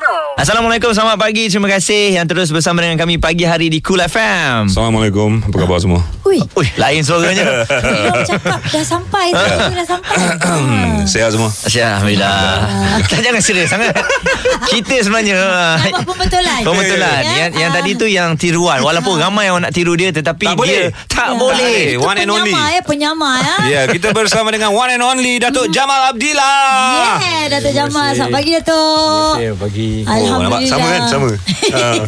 Assalamualaikum, selamat pagi. Terima kasih yang terus bersama dengan kami pagi hari di Cool FM. Assalamualaikum. Apa khabar semua? Ui, Ui, lain suaranya. belum cakap dah sampai. Tadi dah sampai. Hmm, Sehat semua? Asyik, Alhamdulillah. Tak jangan serius sangat. Kita sebenarnya... Nampak pembetulan. Pembetulan Ya, yang, yang tadi tu yang tiruan Walaupun ramai orang nak tiru dia Tetapi Tak dia boleh. Tak Ya. boleh Itu One and only. Penyamar ya, penyamar ya. Ya, yeah, kita bersama dengan one and only Datuk Jamal Abdillah. Yeah, Datuk Jamal. Selamat pagi, Datuk. Ya, pagi. Alhamdulillah. Oh, nampak? Sama kan? Sama.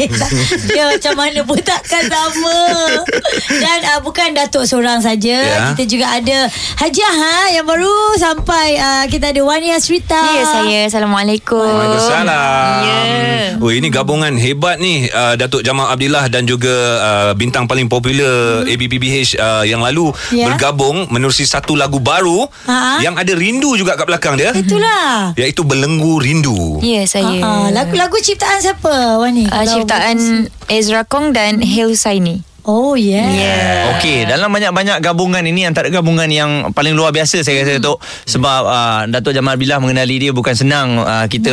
Dia macam mana pun takkan sama. Dan uh, bukan Datuk seorang saja. Ya. Kita juga ada Hajiah ha, yang baru sampai. Uh, kita ada Wani Asrita. Ya saya Assalamualaikum Waalaikumsalam. Ya. Oh, ini gabungan hebat ni uh, Datuk Jamal Abdillah dan juga uh, bintang paling popular hmm. ABBBH uh, yang lalu Ya. bergabung menerusi satu lagu baru Ha? yang ada rindu juga kat belakang dia. Itulah. Iaitu Belenggu Rindu. Ya saya Ah, lagu-lagu ciptaan siapa Wani? uh, Kalau Ciptaan Ezra Kong dan Hel Husaini Oh yeah. Ya Okey, dalam banyak-banyak gabungan ini antara gabungan yang paling luar biasa saya rasa Datuk sebab uh, Datuk Jamal Billah mengenali dia bukan senang uh, kita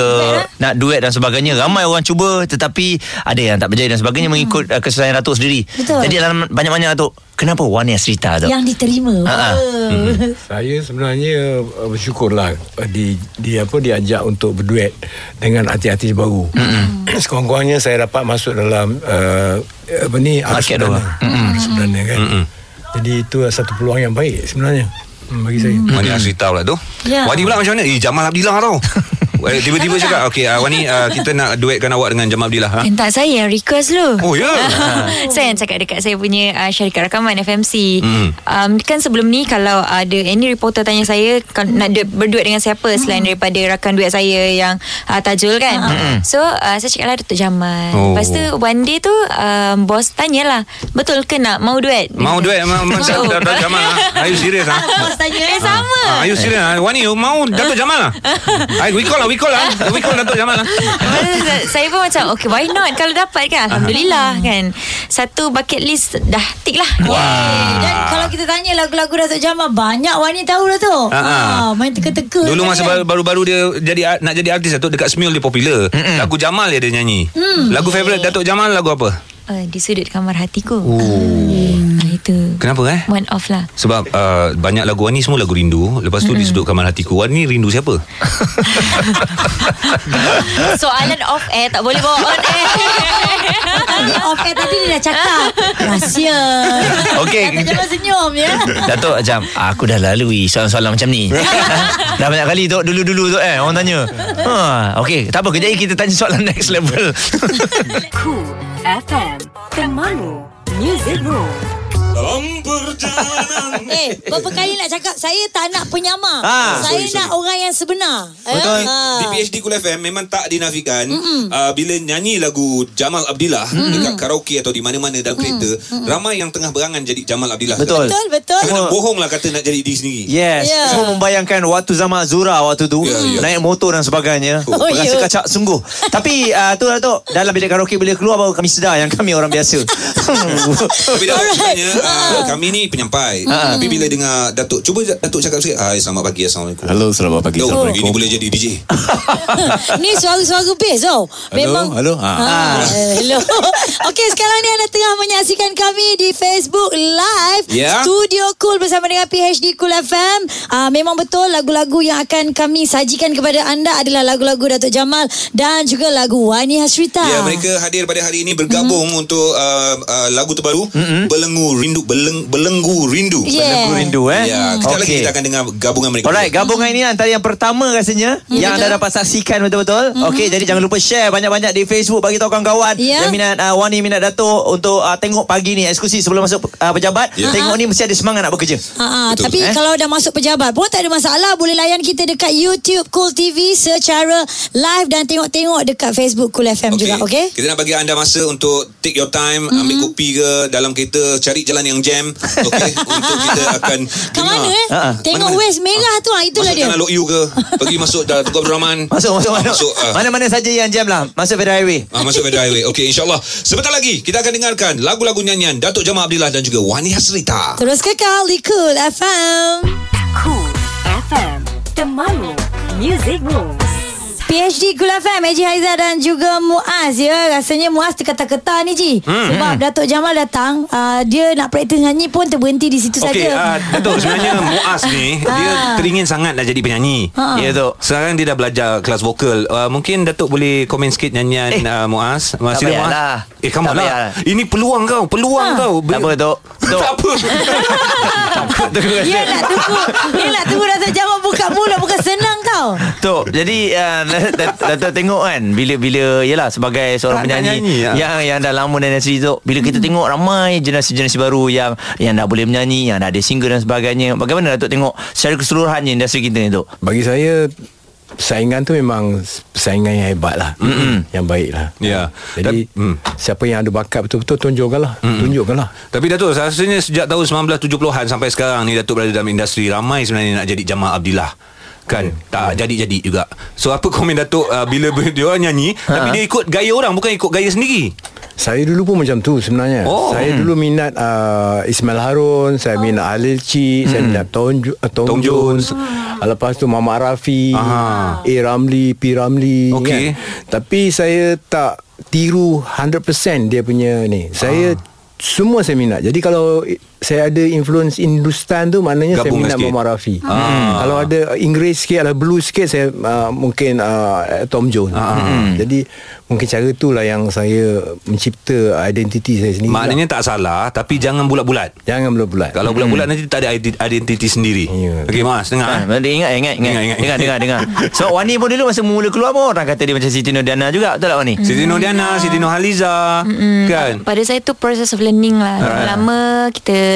nak duet dan sebagainya. Ramai orang cuba tetapi ada yang tak berjaya dan sebagainya mengikut uh, kesusahan Datuk sendiri. Betul. Jadi dalam banyak-banyak Datuk, kenapa Wani Asrita tu? Yang diterima. Ha, ha. Oh. Saya sebenarnya uh, bersyukurlah uh, di di apa diajak untuk berduet dengan artis-artis baru. Sekurang-kurangnya saya dapat masuk dalam uh, apa ni Market. Perdana. Arus Perdana kan. Jadi itu satu peluang yang baik sebenarnya bagi saya. Wani Asrita pula tu. Ya. Wani pula macam mana? Eh Jamal Abdillah tau. Eh, Tiba-tiba cakap Okay uh, Wani uh, Kita nak duetkan awak Dengan Jamal Abdillah. Ha? Dan tak saya yang request lu Oh ya? Saya yang cakap dekat saya punya uh, Syarikat rakaman FMC Hmm. um, Kan sebelum ni Kalau ada Any reporter tanya saya kalau Nak du- berduet dengan siapa Selain daripada rakan duet saya Yang uh, Tajul kan? So uh, saya cakap lah Datuk Jamal. Oh. Lepas tu one day tu um, Bos tanyalah Betul ke nak Mau duet? Mau duet? Datuk Datuk Jamal? Are you serious ha? Tanya Eh sama. Ah, are you serious? Ha? Wani you mau Datuk Jamal lah Ay, We call lah We call lah. We call Datuk Jamal lah. Saya pun macam Okay why not? Kalau dapat kan Alhamdulillah kan. Satu bucket list Dah tick lah. Eh, Dan kalau kita tanya lagu-lagu Datuk Jamal Banyak Wani tahu dah tu. Ah, ah. ha, Main teka-teka Dulu masa kan? baru- baru-baru dia jadi nak jadi artis Datuk dekat Smule dia popular. Lagu Jamal dia, dia nyanyi. Lagu favourite Datuk Jamal lagu apa? Uh, Di sudut kamar hatiku Oh. uh, Itu Kenapa eh? One off lah Sebab uh, banyak lagu Wani semua lagu rindu. Lepas tu di sudut kamar hatiku. Wani rindu siapa? Soalan off air Tak boleh bawa on air Tadi off air tadi dia dah cakap Rahsia Okey. Datuk Jamal senyum ya Datuk macam Aku dah lalui soalan-soalan macam ni Dah banyak kali tu Dulu-dulu tu eh Orang tanya ha, Okey Tak apa kejap kita tanya soalan next level Cool FM, temanmu, muzikmu. Eh berapa kali nak cakap Saya tak nak penyamar Ah, Saya nak orang yang sebenar Betul. Ah. Di PhD Cool FM memang tak dinafikan uh, bila nyanyi lagu Jamal Abdillah dekat karaoke atau di mana-mana dalam kereta ramai yang tengah berangan jadi Jamal Abdillah. Betul. Betul betul Kena bohong lah kata nak jadi diri sendiri. Yes Ya. Semua membayangkan Waktu zaman Zura Waktu tu Ya, ya. Naik motor dan sebagainya Oh, Rasa ya. kacak sungguh Tapi uh, tu Datuk Dalam bilik karaoke Bila keluar baru kami sedar Yang kami orang biasa Tapi Datuk sebenarnya uh, kami ni penyampai. Tapi bila dengar Datuk cuba Datuk cakap sikit. Hai selamat pagi assalamualaikum. Halo, selamat pagi. Oh, Assalamualaikum. ini boleh jadi DJ. Ni suara-suara bass tau Memang halo. Ah. Ah, hello. Okey, sekarang ni anda tengah menyaksikan kami di Facebook Live Ya. Studio Cool bersama dengan PHD Cool FM. Ah, memang betul lagu-lagu yang akan kami sajikan kepada anda adalah lagu-lagu Datuk Jamal dan juga lagu Wani Hasrita. Ya, mereka hadir pada hari ini bergabung untuk uh, uh, lagu terbaru Belenggu Rindu Beleng, Belenggu Rindu. Yeah. Aku rindu eh Ya, kejap lagi Okey. kita akan dengar gabungan mereka. Alright, gabungan ini antara yang pertama rasanya yang anda dapat saksikan betul-betul. Okey, jadi jangan lupa share banyak-banyak di Facebook bagi tahu kawan-kawan Ya. yang minat uh, Wani minat Datuk untuk uh, tengok pagi ni eksklusif sebelum masuk uh, pejabat. Ya. Tengok ni mesti ada semangat nak bekerja. Ha, ha, Betul. tapi Eh? kalau dah masuk pejabat pun tak ada masalah boleh layan kita dekat YouTube Cool TV secara live dan tengok-tengok dekat Facebook Cool FM juga okey Kita nak bagi anda masa untuk take your time, mm-hmm. ambil kopi ke dalam kereta, cari jalan yang jam okey untuk kita akan Kat mana eh? Ha, ha. Tengok Mana-mana? West merah tu ah itulah masuk dia. Lok Yu ke pergi masuk Tengku Abdul Rahman Masuk masuk Ah, masuk. masuk ah. Mana-mana saja yang jam lah. Masuk Federal Highway. Ah, masuk Federal Highway Okey insyaAllah Sebentar lagi Kita akan dengarkan Lagu-lagu nyanyian Datuk Jamal Abdillah Dan juga Wani Hasrita Terus kekal di Cool FM. Cool FM Temanmu Music Rules PhD Cool FM Eji Haiza dan juga Muaz ya rasanya Muaz terketa-keta ni Ji Hmm, sebab Datuk Jamal datang uh, dia nak praktis nyanyi pun terberhenti di situ Okey, saja uh, Datuk sebenarnya Muaz ni dia Ah. teringin sangat nak jadi penyanyi. Ha. Ya tu. Sekarang dia dah belajar kelas vokal. Uh, mungkin Datuk boleh komen sikit nyanyian Eh, uh, Muaz. Uh, tak Muaz. lah. Eh, Tak on payah lah. lah. Ini peluang kau, peluang Ha. kau. Tak apa. Tok. Tak apa. dia nak tunggu dia nak tunggu Datuk Jamal buka mulut bukan senang tau Tok, jadi uh, Dat- Datuk tengok kan bila-bila yalah sebagai seorang Tak penyanyi nyanyi, ya. yang yang dah lama dalam industri tu, bila kita tengok ramai generasi-generasi baru yang yang dah boleh menyanyi, yang dah ada single dan sebagainya. Bagaimana Datuk tengok secara keseluruhannya industri kita ni, Tok? Bagi saya Saingan tu memang Saingan yang hebat lah Mm-mm. Yang baik lah Ya. Jadi Dan- mm. Siapa yang ada bakat betul-betul Tunjukkan lah Tunjukkan lah Tapi Datuk, rasanya sejak tahun 1970-an sampai sekarang ni Datuk berada dalam industri ramai sebenarnya nak jadi Jamal Abdillah. Kan Tak jadi-jadi juga So apa komen Datuk uh, Bila dia orang nyanyi Tapi dia ikut gaya orang Bukan ikut gaya sendiri Saya dulu pun macam tu sebenarnya Oh. Saya dulu minat uh, Ismail Harun Saya minat Halil Cik Saya minat Tom, uh, Tom, Tom Jones, Jones. Lepas tu Muhammad Rafi Aha. A. Ramli P. Ramli Okey. kan? Tapi saya tak Tiru 100% dia punya ni Saya Semua saya minat Jadi kalau Saya ada influence Hindustan tu Maknanya Gabungkan saya minat sikit. Muhammad Rafi Ah. Kalau ada Inggeris sikit Ada blues sikit Saya uh, mungkin uh, Tom Jones Ah. Jadi Mungkin cara tu lah Yang saya Mencipta Identiti saya sendiri Maknanya tak salah Tapi jangan bulat-bulat lah. Jangan bulat-bulat Kalau bulat-bulat nanti tak ada identi- identiti sendiri Ya. Okey Mas Dengar Ha, eh? ingat, ingat, ingat, Ingat, ingat. dengar, dengar, dengar. So Wani pun dulu masa mula keluar pun orang kata dia macam Siti Nurdiana juga, betul tak Wani? Siti Nurdiana Siti Nurhaliza Kan Pada saya tu proses of learning lah. Ah. Lama kita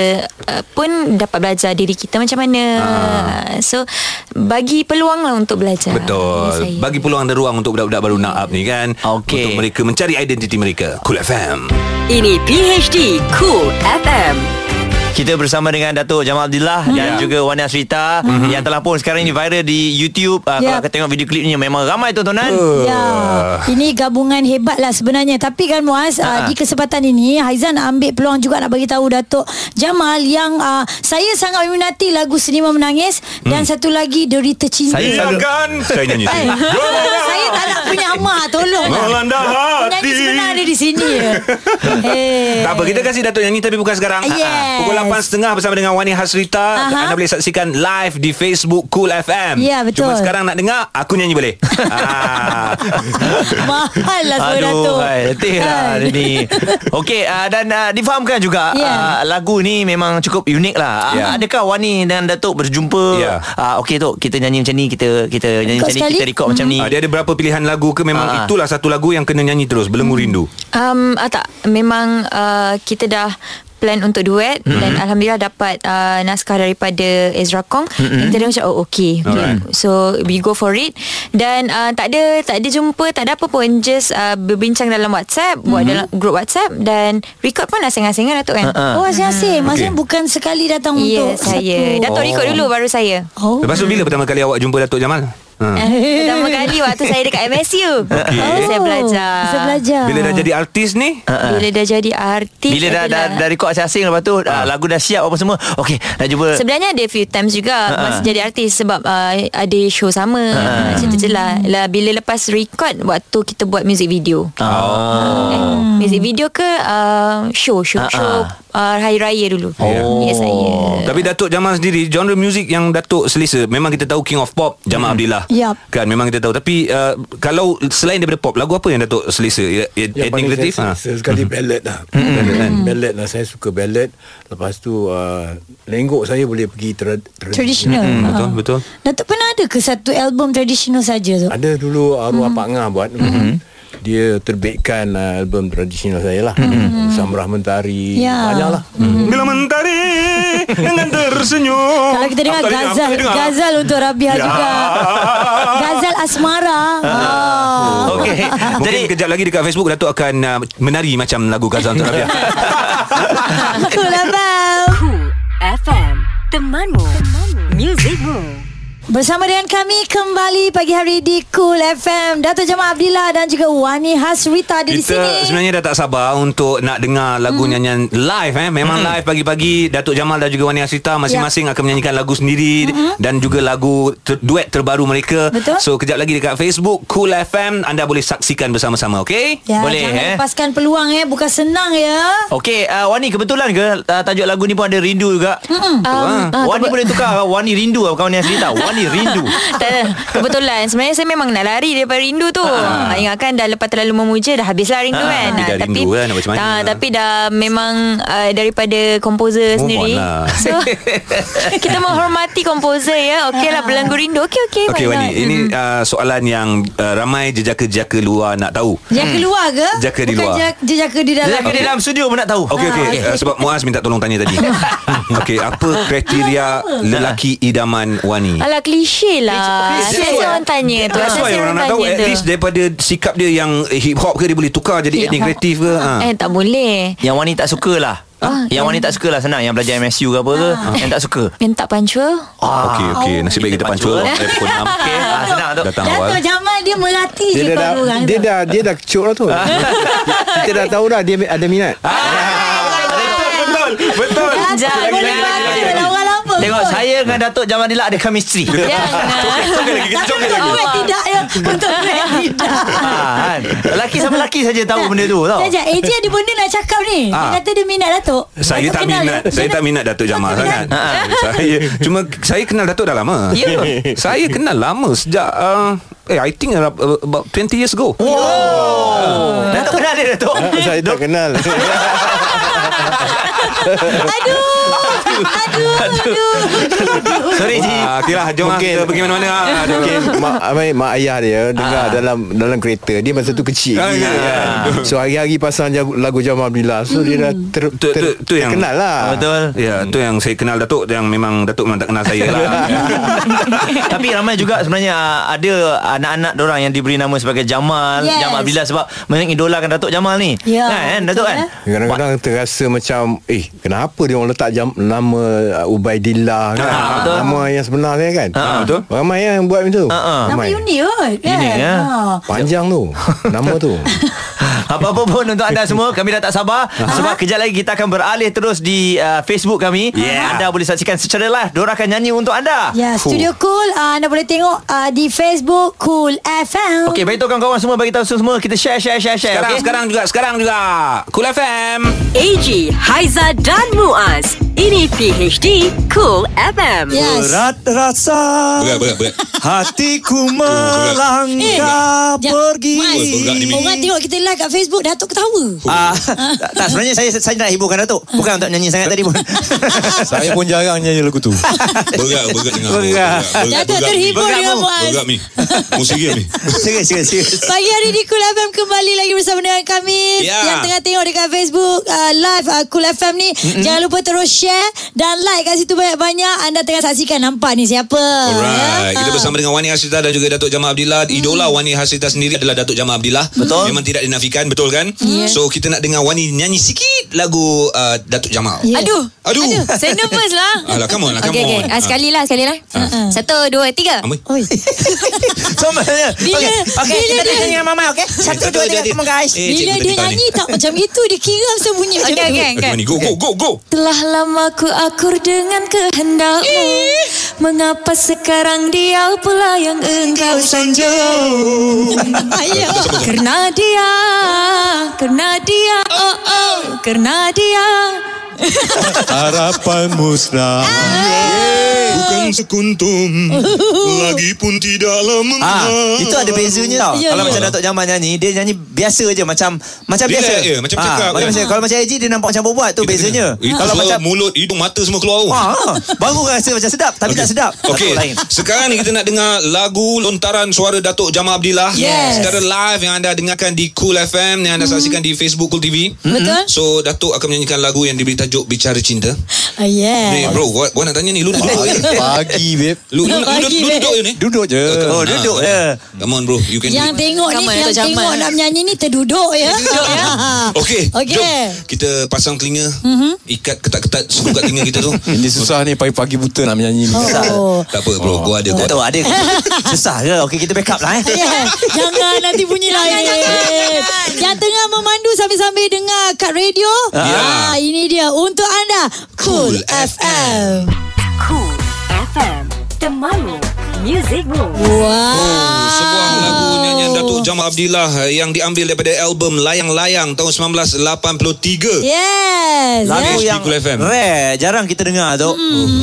uh, pun dapat belajar diri kita macam mana. Uh, so bagi peluang lah untuk belajar. Bagi Betul saya. Bagi peluang dan ruang Untuk budak-budak baru nak up ni kan Okey. Untuk mereka mencari identiti mereka Cool FM Ini PHD Cool FM Kita bersama dengan Datuk Jamal Abdillah Hmm. dan juga Wani Asrita yang telah pun sekarang ini viral di YouTube. Uh, Yep. Kalau kita tengok video klipnya memang ramai tontonan. Ya, ini gabungan hebat lah sebenarnya. Tapi kan Muaz, uh, di kesempatan ini Haizan ambil peluang juga nak bagi tahu Datuk Jamal yang uh, saya sangat meminati lagu Seniman Menangis dan satu lagi Derita Cinta. Saya selalu- kan Saya nyanyi Eh, saya tak nak punya hama Tolong. Melanda hati. Penyanyi sebenar ada di sini hey. Tak apa kita kasih Datuk nyanyi Tapi bukan sekarang Yes. Pukul 8.30 bersama dengan Wani Hasrita Aha. Anda boleh saksikan live di Facebook Cool FM Ya, betul. Cuma sekarang nak dengar Aku nyanyi boleh ah. Mahal lah suara Aduh, hai, letih lah dia ni. Okey, uh, dan uh, difahamkan juga Ya. uh, lagu ni memang cukup unik lah. Ya. Uh, adakah Wani dan Datuk berjumpa? Ya. Uh, Okey Tok, kita nyanyi macam ni, kita kita nyanyi Record macam ni, sekali? kita record macam ni. Ah, Dia ada berapa pilihan lagu ke Memang Ah. itulah satu lagu Yang kena nyanyi terus Belenggu rindu Um, ah, tak Memang uh, Kita dah plan untuk duet mm-hmm. dan alhamdulillah dapat uh, naskah daripada Ezra Kong mm-hmm. kita dah macam oh okay, okay. Alright. so we go for it dan uh, tak ada tak ada jumpa tak ada apa pun just uh, berbincang dalam WhatsApp mm-hmm. buat dalam group WhatsApp dan record pun asing-asing kan Datuk kan Ha-ha. Oh asyik-asyik Maksudnya Okey. bukan sekali datang untuk Yes, saya. satu Datuk record dulu baru saya. Oh. Lepas tu bila pertama kali awak jumpa Datuk Jamal ha. Pertama kali waktu saya dekat MSU. Okey. Saya belajar. Saya belajar Bila dah jadi artis ni Ha-ha. Bila dah jadi artis Bila dah, dah, adalah- dah record asing-asing Lepas tu uh, lagu dah siap apa semua Okey dah jumpa Sebenarnya ada few times juga uh-huh. Masa jadi artis Sebab uh, ada show sama uh-huh. Macam tu je lah. lah Bila lepas record Waktu kita buat music video Oh. eh, Music video ke uh, Show Show, Ha-ha. show uh, Hari Raya dulu. Oh. Yes saya. Tapi Datuk Jamal sendiri Genre muzik yang Datuk selesa Memang kita tahu King of Pop Jamal Abdillah. Yup. Kan memang kita tahu. Tapi uh, Kalau selain daripada pop Lagu apa yang Datuk selesa? Ya- ya- Yang Etnik paling kreatif saya, ha. saya sekali ballad lah. Ballad, kan? ballad lah. Saya suka ballad. Lepas tu uh, Lenggok saya boleh pergi tra- tra- Traditional. Hmm, Ha. betul, betul. Datuk pernah ada ke Satu album traditional saja tu? Ada dulu Arwah Pak Ngah buat Dia terbitkan uh, album tradisional saya lah Samrah Mentari Ya. Banyak lah Bila mentari Dengan tersenyum Kalau kita dengar? Apa Gazal dengar? Gazal untuk Rabia Ya. juga Gazal Asmara oh. Okey. Mungkin Jadi kejap lagi dekat Facebook Datuk akan uh, menari macam lagu Gazal untuk Rabia. Cool FM Temanmu, Temanmu. Musicmu. Bersama dengan kami kembali pagi hari di Cool FM. Dato' Jamal Abdillah dan juga Wani Hasrita ada di Kita sini. sebenarnya dah tak sabar untuk nak dengar lagu Hmm. nyanyian live eh. Memang live pagi-pagi Datuk Jamal dan juga Wani Asita masing-masing Ya. akan menyanyikan lagu sendiri dan juga lagu ter- duet terbaru mereka. Hmm. Betul. So kejap lagi dekat Facebook Cool FM anda boleh saksikan bersama-sama okey? Ya, Boleh, jangan eh? lepaskan peluang eh. Bukan senang ya. Okey, uh, Wani kebetulan ke uh, tajuk lagu ni pun ada rindu juga? Um, Uh, Wani boleh tukar Wani rindu bukan Wani Asrita. Wani rindu. tak, ada. kebetulan sebenarnya saya memang nak lari daripada rindu tu. Ha. Ingatkan dah lepas terlalu memuja dah habislah rindu Ah, kan. tapi dah tapi rindu kan, nak macam mana? tak, tapi dah memang uh, daripada komposer Move sendiri. lah. So kita menghormati komposer ya. Okeylah berlagu rindu. Okey okey. Okey Wani, not? ini uh, soalan yang uh, ramai jejaka-jejaka luar nak tahu. Jaka luar ke? Jaka di Bukan luar. jak- Jejaka di dalam. Jaka di dalam studio pun nak tahu. Okey okey Ah, uh, sebab Muaz minta tolong tanya tadi. Okey, apa kriteria lelaki idaman Wani? Alah klise lah. Klise. Saya orang tanya tu. That's why Saya orang nak tahu At least daripada Sikap dia yang Hip hop ke Dia boleh tukar Jadi etnik kreatif ke ha. Eh tak boleh. Yang Wani tak suka lah. Ah, yang Wani tak suka lah senang Yang belajar MSU ke apa ke Yang tak suka Yang tak pancua. Okey okey Oh. Nasib baik kita Pancul, pancul eh. Pukul 6 Okey, ah, senang tu. Datang awal Dato' Jamal dia melatih Dia je dah, orang dia dah dia dah kecut lah tu. Kita dah tahu dah dia ada minat. Betul Betul Jangan. Boleh bagi pada orang lama. Tengok saya dengan Datuk Jamal Dila ada chemistry Jangan. lagi Kita Tapi joget untuk lagi tidak ya. Untuk duet tidak. Ah, kan? Lelaki sama lelaki saja tahu benda tu tau. Sekejap, AJ ada benda nak cakap ni. Dia Ah. kata dia minat Datuk. saya tak minat dia. Saya Dia tak minat Datuk Jamal sangat Saya Cuma Saya kenal Datuk dah lama Ya. Saya kenal lama Sejak uh, Eh I think About 20 years ago Oh. Datuk kenal dia Datuk. Saya tak kenal. Aduh. Aduh. Aduh. Sorry Ji. Ah, Okay lah Jom lah Mungkin- Kita pergi mana-mana ah. Aduh. Mungkin mak, mak ayah dia dengar Ah. dalam dalam kereta dia masa tu kecil Ah, lagi, ya, kan. so hari-hari pasang lagu Jamal Abdillah so dia dah ter, Tu, tu, ter, tu yang terkenal lah Betul. Ya, tu yang saya kenal Datuk Yang memang Datuk memang tak kenal saya lah Tapi ramai juga sebenarnya ada anak-anak orang yang diberi nama sebagai Jamal, Yes. Jamal Abdillah sebab mengidolakan Datuk Jamal ni. Ya, Kan Datuk kan? Kadang-kadang terasa macam Eh kenapa dia orang letak jam, Nama uh, Ubaidillah kan? Ah, betul. Nama yang sebenar dia kan Ah, betul. Ramai yang buat macam tu Ah, ah. Nama unik kot. Kan? Unik, ya. Ha. Panjang tu Nama tu Apa-apa pun untuk anda semua Kami dah tak sabar Sebab kejap lagi kita akan beralih terus di uh, Facebook kami Yeah. Anda boleh saksikan secara live Diorang akan nyanyi untuk anda Ya, Studio Cool uh, anda boleh tengok uh, di Facebook Cool FM. Okey, beritahu kawan-kawan semua Bagi tahu semua Kita share, share, share, share Sekarang, okay? sekarang juga Sekarang juga Cool FM AG, Haiza dan Muaz. Ini PHD Cool FM. Yes. Berat rasa Berat, berat, berat. Hatiku Eh, melangkah jap, pergi Mas. Orang tengok kita live kat Facebook Datuk ketawa. Ah, tak sebenarnya saya saya nak hiburkan Datuk. Bukan untuk nyanyi sangat tadi pun. Saya pun jarang nyanyi lagu tu Berat, berat dengar. Berat. Datuk terhibur Berat, dengan Bu. Muaz. Berat, Mi. Musik dia, Mi. serius, serius, serius. Pagi hari di Cool FM kembali lagi bersama dengan kami Ya. yang tengah tengok dekat Facebook uh, live uh, Cool FM ni. Jangan lupa terus share dan like kat situ banyak-banyak. Anda tengah saksikan nampak ni siapa. Alright. Ya? Kita Ah. bersama dengan Wani Hasrita dan juga Datuk Jamal Abdillah. Idola Wani Hasrita sendiri adalah Datuk Jamal Abdillah. Betul. Memang tidak dinafikan, betul kan? So kita nak dengar Wani nyanyi sikit lagu uh, Datuk Jamal. Ya. Aduh. Aduh. Saya nervous lah. Alah, come on lah, come okay, okay. on. Ah, sekali lah, sekali lah. Satu, dua, tiga. Amboi. Oi. Sama. Bila- Okey, okey, bila kita dia- nyanyi dengan Mama, okey? Satu, dua, tiga, come on guys. Eh, Bila dia nyanyi tak macam itu Dia kira sembunyi macam Okay, tu okay, Okay, okay. Wani, go, go, go, go. Telah lama ku akur dengan kehendakmu Mengapa sekarang dia pula yang engkau sanjung Ayo Kerana dia Kerana dia Oh oh. Kerana dia. Harapan musnah Bukan sekuntum Lagi pun tidaklah Ah, mengah itu ada bezanya tau. Ya, kalau ya. macam Datuk Jamal nyanyi, dia nyanyi biasa je macam macam Relax biasa. je, macam Ah, cakap macam je. biasa. Kalau macam AJ dia nampak macam buat tu bezanya. Itu Kalau macam mulut, hidung, mata semua keluar Ah, ah, baru rasa macam sedap tapi tak sedap. Okey, Datuk lain. sekarang ni kita nak dengar lagu lontaran suara Datuk Jamal Abdillah Yes. secara live yang anda dengarkan di Cool FM yang anda saksikan di Facebook Cool TV. Betul So Datuk akan menyanyikan lagu yang diberi tajuk Bicara Cinta. Ni Yeah bro, gua, gua nak tanya ni lu Baik Pagi babe. Lu, lu, lu, lu, duduk je ni? Duduk je. Oh, duduk je. Come on bro. You can Yang tengok ni Yang tengok nak menyanyi ni Terduduk ya. Terduduk ya Okey Okey. Jom. Kita pasang telinga. Ikat ketat-ketat Suku kat telinga kita tu. Ini susah ni Pagi-pagi buta nak menyanyi ni. Oh. Tak apa bro. Gua ada Tak gua. tahu ada Susah ke? Okey kita backup lah eh. Yeah. Jangan nanti bunyi lain. Yang tengah memandu Sambil-sambil dengar Kat radio. Ya. ah, Ini dia. Untuk anda Cool, Cool FM Cool FM Temanmu Music Room Wow. Sebuah lagu nyanyian Datuk Jamal Abdillah Yang diambil daripada album Layang-Layang Tahun 1983 Yes. Lagu HD yang Cool FM. rare Jarang kita dengar tu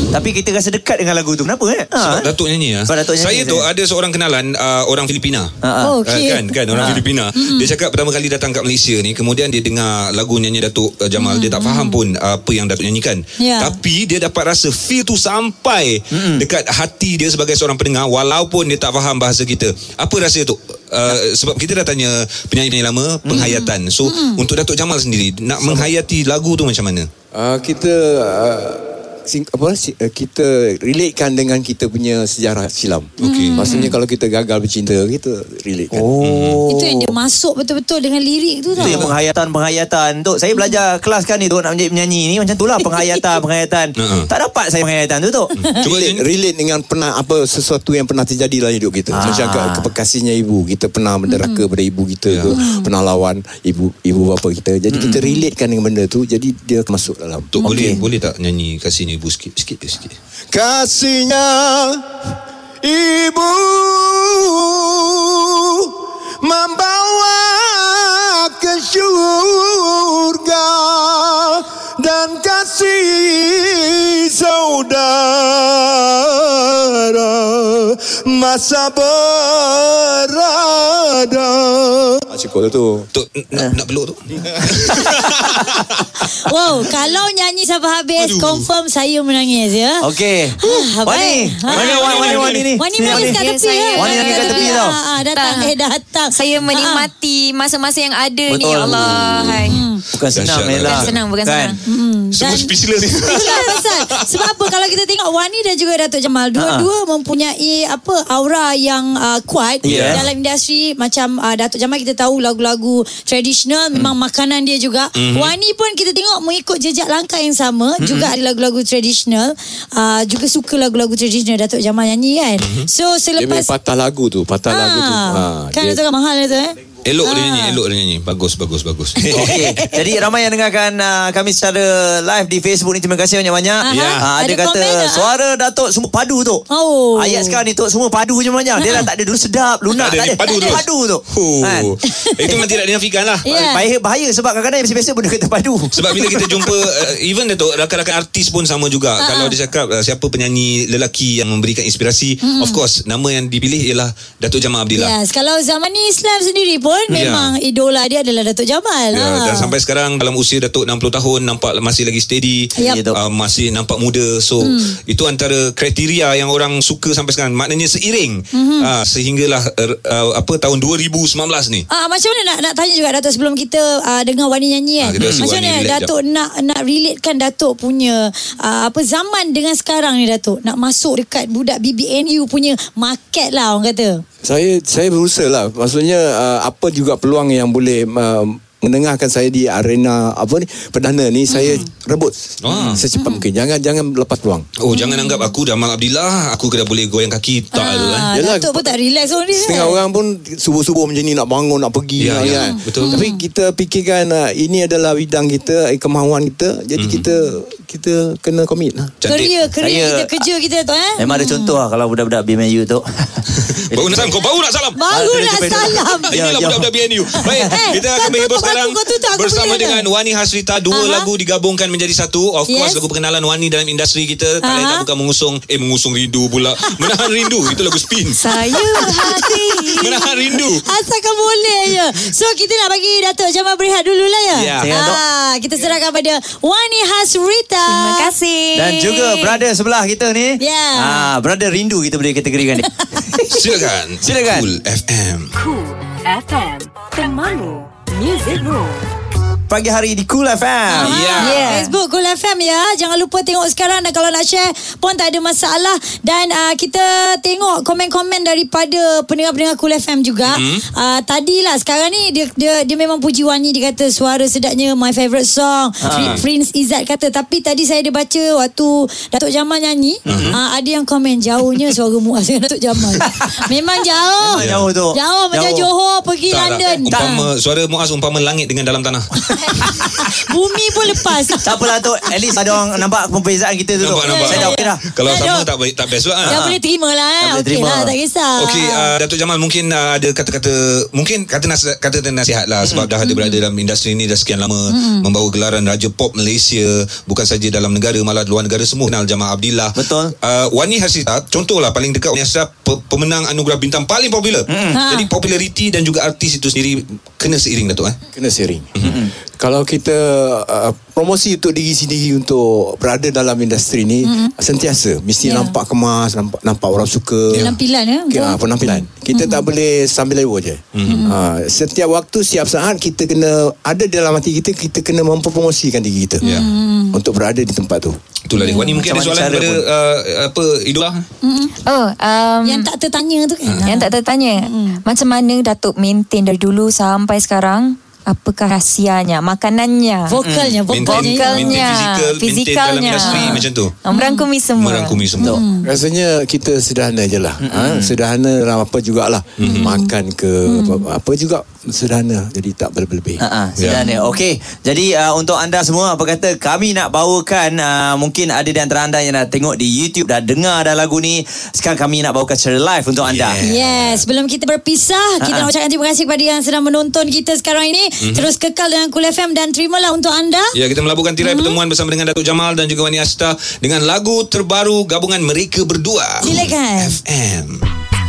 Tapi kita rasa dekat dengan lagu tu. Kenapa eh? Sebab ha, Datuk nyanyi ya. Sebab Datuk nyanyi, Saya tu. Ada seorang kenalan uh, orang Filipina. ha. Oh, Uh, okay. kan kan orang Ha. Filipina. Dia cakap pertama kali datang kat Malaysia ni kemudian dia dengar lagu nyanyi Datuk uh, Jamal dia tak faham pun uh, apa yang Datuk nyanyikan. Ya. tapi dia dapat rasa feel tu sampai dekat hati dia sebagai seorang pendengar walaupun dia tak faham bahasa kita. Apa rasa tu uh, sebab kita dah tanya penyanyi-penyanyi lama penghayatan. So untuk Datuk Jamal sendiri nak menghayati lagu tu macam mana? Uh, kita uh, sing, apa si- uh, kita relatekan dengan kita punya sejarah silam. Okey. Maksudnya kalau kita gagal bercinta kita relatekan. Oh. Itu yang dia masuk betul-betul Dengan lirik tu tau. Itu yang penghayatan-penghayatan Tok saya belajar kelas kan ni Tok Nak menjadi penyanyi ni Macam tu lah penghayatan-penghayatan Ha-ha. Tak dapat saya penghayatan tu Tok. Cuba relate, relate dengan pernah apa sesuatu yang pernah terjadi dalam hidup kita. Ah. Macam ke, kepekasinya ibu, kita pernah menderaka pada ibu kita ke, pernah lawan ibu ibu bapa kita. Jadi kita relatekan dengan benda tu, jadi dia masuk dalam. Tok boleh boleh tak nyanyi kasihnya ibu sikit sikit sikit? Kasihnya ibu membawa ke syurga dan kasih saudara masa berada. Cukup tu. Tok nak, nak peluk tu Wow Kalau nyanyi sampai habis Aduh. Confirm saya menangis ya Okey Ah, Wani. Mana Ah. Wani Wani Wani ni Wani nangis kat tepi saya ya. Wani nangis kat tepi tau. Ah, ah, Datang Tak. eh datang Saya Ah, menikmati masa-masa yang ada ni Betul. ya Allah. Hai. Bukan senang. Bukan senang, bukan Kan? Senang. Semua Dan- speechless. Pasal Sebab apa? Kalau kita tengok Wani dan juga Datuk Jamal Dua-dua mempunyai Apa Aura yang uh, kuat Yeah. Dalam industri. Macam uh, Datuk Jamal kita tahu Lagu-lagu Tradisional Memang makanan dia juga. Wani pun kita tengok Mengikut jejak langkah yang sama. Juga ada lagu-lagu tradisional uh, Juga suka lagu-lagu tradisional Datuk Jamal nyanyi kan? So Dia punya selepas patah lagu tu, patah lagu tu. Ha, Kan dia- Datuk Jamal mahal tu eh Elok dia Ah. nyanyi Elok dia nyanyi Bagus bagus bagus Okey. Jadi ramai yang dengarkan uh, kami secara live di Facebook ni terima kasih banyak-banyak. Ya. Uh, ada, Ada kata komen tak? suara Datuk semua padu tu. Oh. Ayat sekarang ni Tok semua padu je banyak. Dia dah tak ada dulu sedap, lunak Tak ada, tak ada. padu terus. Padu tu. Kan? Itu memang tidak dinafikan lah Ya. Bahaya bahaya sebab kadang-kadang yang biasa-biasa pun dia kata padu. Sebab bila kita jumpa uh, Even Datuk Rakan-rakan artis pun sama juga Ah, Kalau dia cakap uh, Siapa penyanyi lelaki Yang memberikan inspirasi Of course Nama yang dipilih Ialah Datuk Jamal Abdillah Yes, kalau zaman ni Islam sendiri pun Ya. memang idola dia adalah Datuk Jamal. Ya, Ha. dan sampai sekarang dalam usia Datuk 60 tahun nampak masih lagi steady, Yap. uh, masih nampak muda. So Hmm. itu antara kriteria yang orang suka sampai sekarang. Maknanya seiring Hmm. uh, sehinggalah uh, uh, apa tahun 2019 ni. Ah, macam mana nak nak tanya juga Datuk sebelum kita uh, dengar Wani nyanyi kan. Ah, kita rasa macam mana Datuk nak nak relatekan Datuk punya uh, apa zaman dengan sekarang ni Datuk nak masuk dekat budak BBNU punya market lah orang kata. Saya saya berusaha lah. Maksudnya uh, apa juga peluang yang boleh uh, mendengarkan saya di arena apa ni perdana ni saya rebut Ah. secepat mungkin. Jangan jangan lepas peluang. Oh jangan anggap aku Jamal Abdillah Aku kena boleh goyang kaki Tak tu kan Ah, Yalah, Datuk pun tak relax orang dia. Setengah kan? orang pun subuh-subuh macam ni nak bangun nak pergi Ya, nak, ya, kan. betul. Tapi kita fikirkan uh, ini adalah bidang kita, eh, kemahuan kita. Jadi kita kita kena komit lah. Kerja, kerja Saya- kita, kerja kita tu eh. Memang ada contoh lah kalau budak-budak BMU tu. Baru nak salam Kau baru nak salam Baru Ah, nak salam. Ya, Inilah ya. budak-budak BNU Baik Eh, Kita akan berhibur tutup sekarang Bersama dengan tak? Wani Hasrita Dua Aha. lagu digabungkan menjadi satu Of course Yes. lagu perkenalan Wani dalam industri kita Tak lain tak bukan mengusung Eh mengusung rindu pula Menahan rindu Itu lagu spin Saya hati. Menahan rindu Asalkan boleh je So kita nak bagi Datuk Jamal berehat dulu lah ya Ya. Dok. ah, Kita serahkan pada Wani Hasrita Terima kasih. Dan juga brother sebelah kita ni. Ya. Ah, brother rindu kita boleh kategorikan dia. Silakan Silakan. Cool FM Cool FM Temanmu Music Room pagi hari di Cool FM. Ya. Yeah. Facebook Cool FM ya. Jangan lupa tengok sekarang dan kalau nak share pun tak ada masalah dan uh, kita tengok komen-komen daripada pendengar-pendengar Cool FM juga. Mm-hmm. Uh, tadilah sekarang ni dia dia dia memang puji Wani dia kata suara sedapnya my favourite song. Uh. Prince Izzat kata tapi tadi saya ada baca waktu Datuk Jamal nyanyi mm-hmm. uh, ada yang komen jauhnya suara Muaz dengan Datuk Jamal. memang jauh. Memang jauh tu. Jauh macam Jauh. Johor pergi Tak, London. tak. Umpama suara Muaz umpama langit dengan dalam tanah. Bumi pun lepas. Tak apalah tu At least ada orang Nampak perbezaan kita tu Nampak tu. nampak. Saya dah okey dah Kalau Tak sama tak baik tak best pula. Dah ah. boleh terima lah eh. Dah boleh Okey terima. lah tak kisah. Okey, uh, Datuk Jamal mungkin uh, ada kata-kata mungkin kata nasihat kata nasihat lah sebab dah ada berada dalam industri ni dah sekian lama membawa gelaran Raja Pop Malaysia bukan saja dalam negara malah luar negara semua kenal Jamal Abdillah. Betul. Uh, Wani Hasita contohlah paling dekat Wani Hasita pe- pemenang anugerah bintang paling popular. Ha. Jadi populariti dan juga artis itu sendiri kena seiring Datuk eh. kena sharing. Mm-hmm. Kalau kita uh, promosi untuk diri sendiri untuk berada dalam industri ni mm-hmm. sentiasa mesti yeah. nampak kemas, nampak nampak orang suka. Penampilan, ya, Ke, betul. uh, penampilan. Kita mm-hmm. tak boleh sambil lewa je. Mm-hmm. Uh, setiap waktu, setiap saat kita kena ada dalam hati kita kita kena mempromosikan diri kita. Ya. Untuk berada di tempat tu. Itulah dia. Wani mungkin ada soalan cara kepada pun. uh, apa idola? Oh, um, Yang tak tertanya tu kan. Yang tak tertanya Macam mana Datuk maintain dari dulu sampai sekarang Apakah rahsianya Makanannya Vokalnya, Maintain- vokalnya. Vokalnya maintain fizikal, dalam industri macam tu. Ah, Merangkumi semua Merangkumi semua. Rasanya kita sederhana je lah. Mm-hmm. Ha? Sederhana dalam apa jugalah. Mm-hmm. Makan ke apa, apa juga sederhana. Jadi tak berlebih. Ha ah, sebenarnya. Okey. Jadi uh, untuk anda semua apa kata kami nak bawakan uh, mungkin ada di antara anda yang dah tengok di YouTube dah dengar dah lagu ni. Sekarang kami nak bawakan secara live untuk anda. Yes, sebelum kita berpisah, kita Ha-ha. nak ucapkan terima kasih kepada yang sedang menonton kita sekarang ini. Terus kekal dengan Cool FM dan terimalah untuk anda. Ya, kita melabuhkan tirai pertemuan bersama dengan Datuk Jamal dan juga Wani Asta dengan lagu terbaru gabungan mereka berdua. Silakan. FM.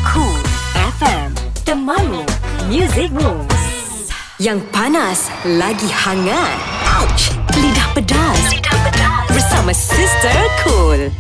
Cool FM Temanmu Music Moves Yang panas Lagi hangat Ouch Lidah pedas Lidah pedas Bersama Sister Cool.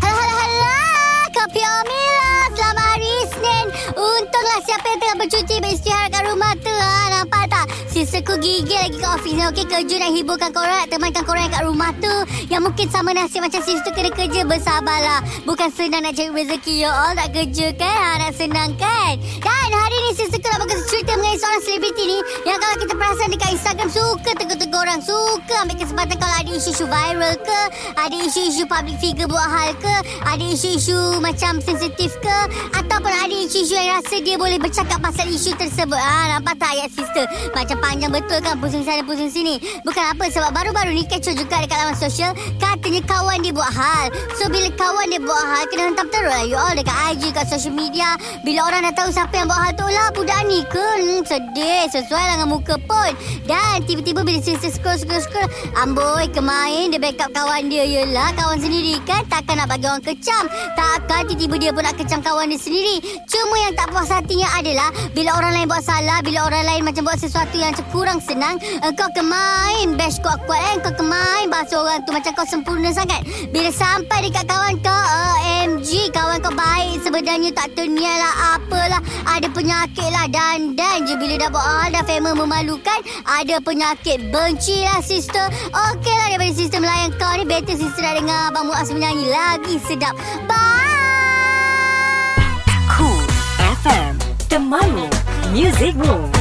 Untunglah siapa yang tengah bercuti beristirahat kat rumah tu. Ha, nampak tak? Sisterku gigil lagi kat office ni. Okey, kerja nak hiburkan korang. Temankan korang yang kat rumah tu. Yang mungkin sama nasib macam sister kena kerja. Bersabarlah. Bukan senang nak cari rezeki. Ya all nak kerja kan? Ha, nak senang kan? Dan hari ni sisterku nak bagi cerita mengenai seorang selebriti ni. Yang kalau kita perasan dekat Instagram suka tegur-tegur orang. Suka ambil kesempatan kalau ada isu-isu viral ke. Ada isu-isu public figure buat hal ke. Ada isu-isu macam sensitif ke. Ataupun ada isu-isu yang rasa dia boleh bercakap pasal isu tersebut. Ah, nampak tak ayat sister? Macam panjang betul kan pusing sana pusing sini. Bukan apa sebab baru-baru ni kecoh juga dekat laman sosial. Katanya kawan dia buat hal. So bila kawan dia buat hal kena hentam terus lah you all dekat IG, kat social media. Bila orang dah tahu siapa yang buat hal tu lah budak ni ke. Hmm, sedih. Sesuai lah dengan muka pun. Dan tiba-tiba bila sister scroll scroll scroll. Amboi kemain dia backup kawan dia. Yelah kawan sendiri kan. Takkan nak bagi orang kecam. Takkan tiba-tiba dia pun nak kecam kawan dia sendiri. Cuma yang tak puas hatinya adalah bila orang lain buat salah, bila orang lain macam buat sesuatu yang macam kurang senang, engkau kemain bash kuat-kuat eh, engkau kemain bahasa orang tu macam kau sempurna sangat. Bila sampai dekat kawan kau, OMG, kawan kau baik sebenarnya tak terniat lah apalah. Ada penyakit lah dan dan je bila dah buat hal dah famous memalukan, ada penyakit benci lah sister. Okey lah daripada sister melayan kau ni, better sister dah dengar Abang Muaz menyanyi lagi sedap. Bye! Cool FM Temanmu Music Moves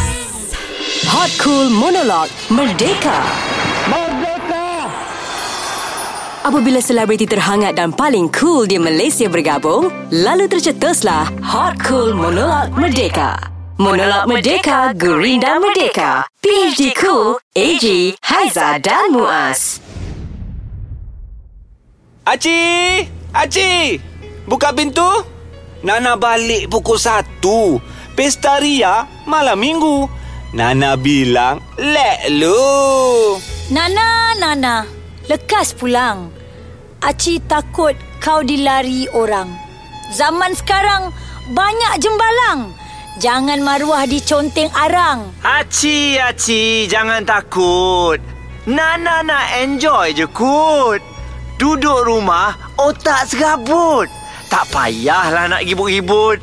Hot Cool Monolog Merdeka Merdeka Apabila selebriti terhangat dan paling cool di Malaysia bergabung, lalu tercetuslah Hot Cool Monolog Merdeka. Monolog Merdeka, Gurinda Merdeka. PhD Cool, AG, Haiza dan Muaz. Aci! Aci! Buka pintu. Nana balik pukul 1. Pesta Ria malam minggu. Nana bilang, let lu. Nana, Nana. Lekas pulang. Aci takut kau dilari orang. Zaman sekarang banyak jembalang. Jangan maruah diconteng arang. Aci, Aci, jangan takut. Nana nak enjoy je kot. Duduk rumah, otak serabut. Tak payahlah nak ribut-ribut.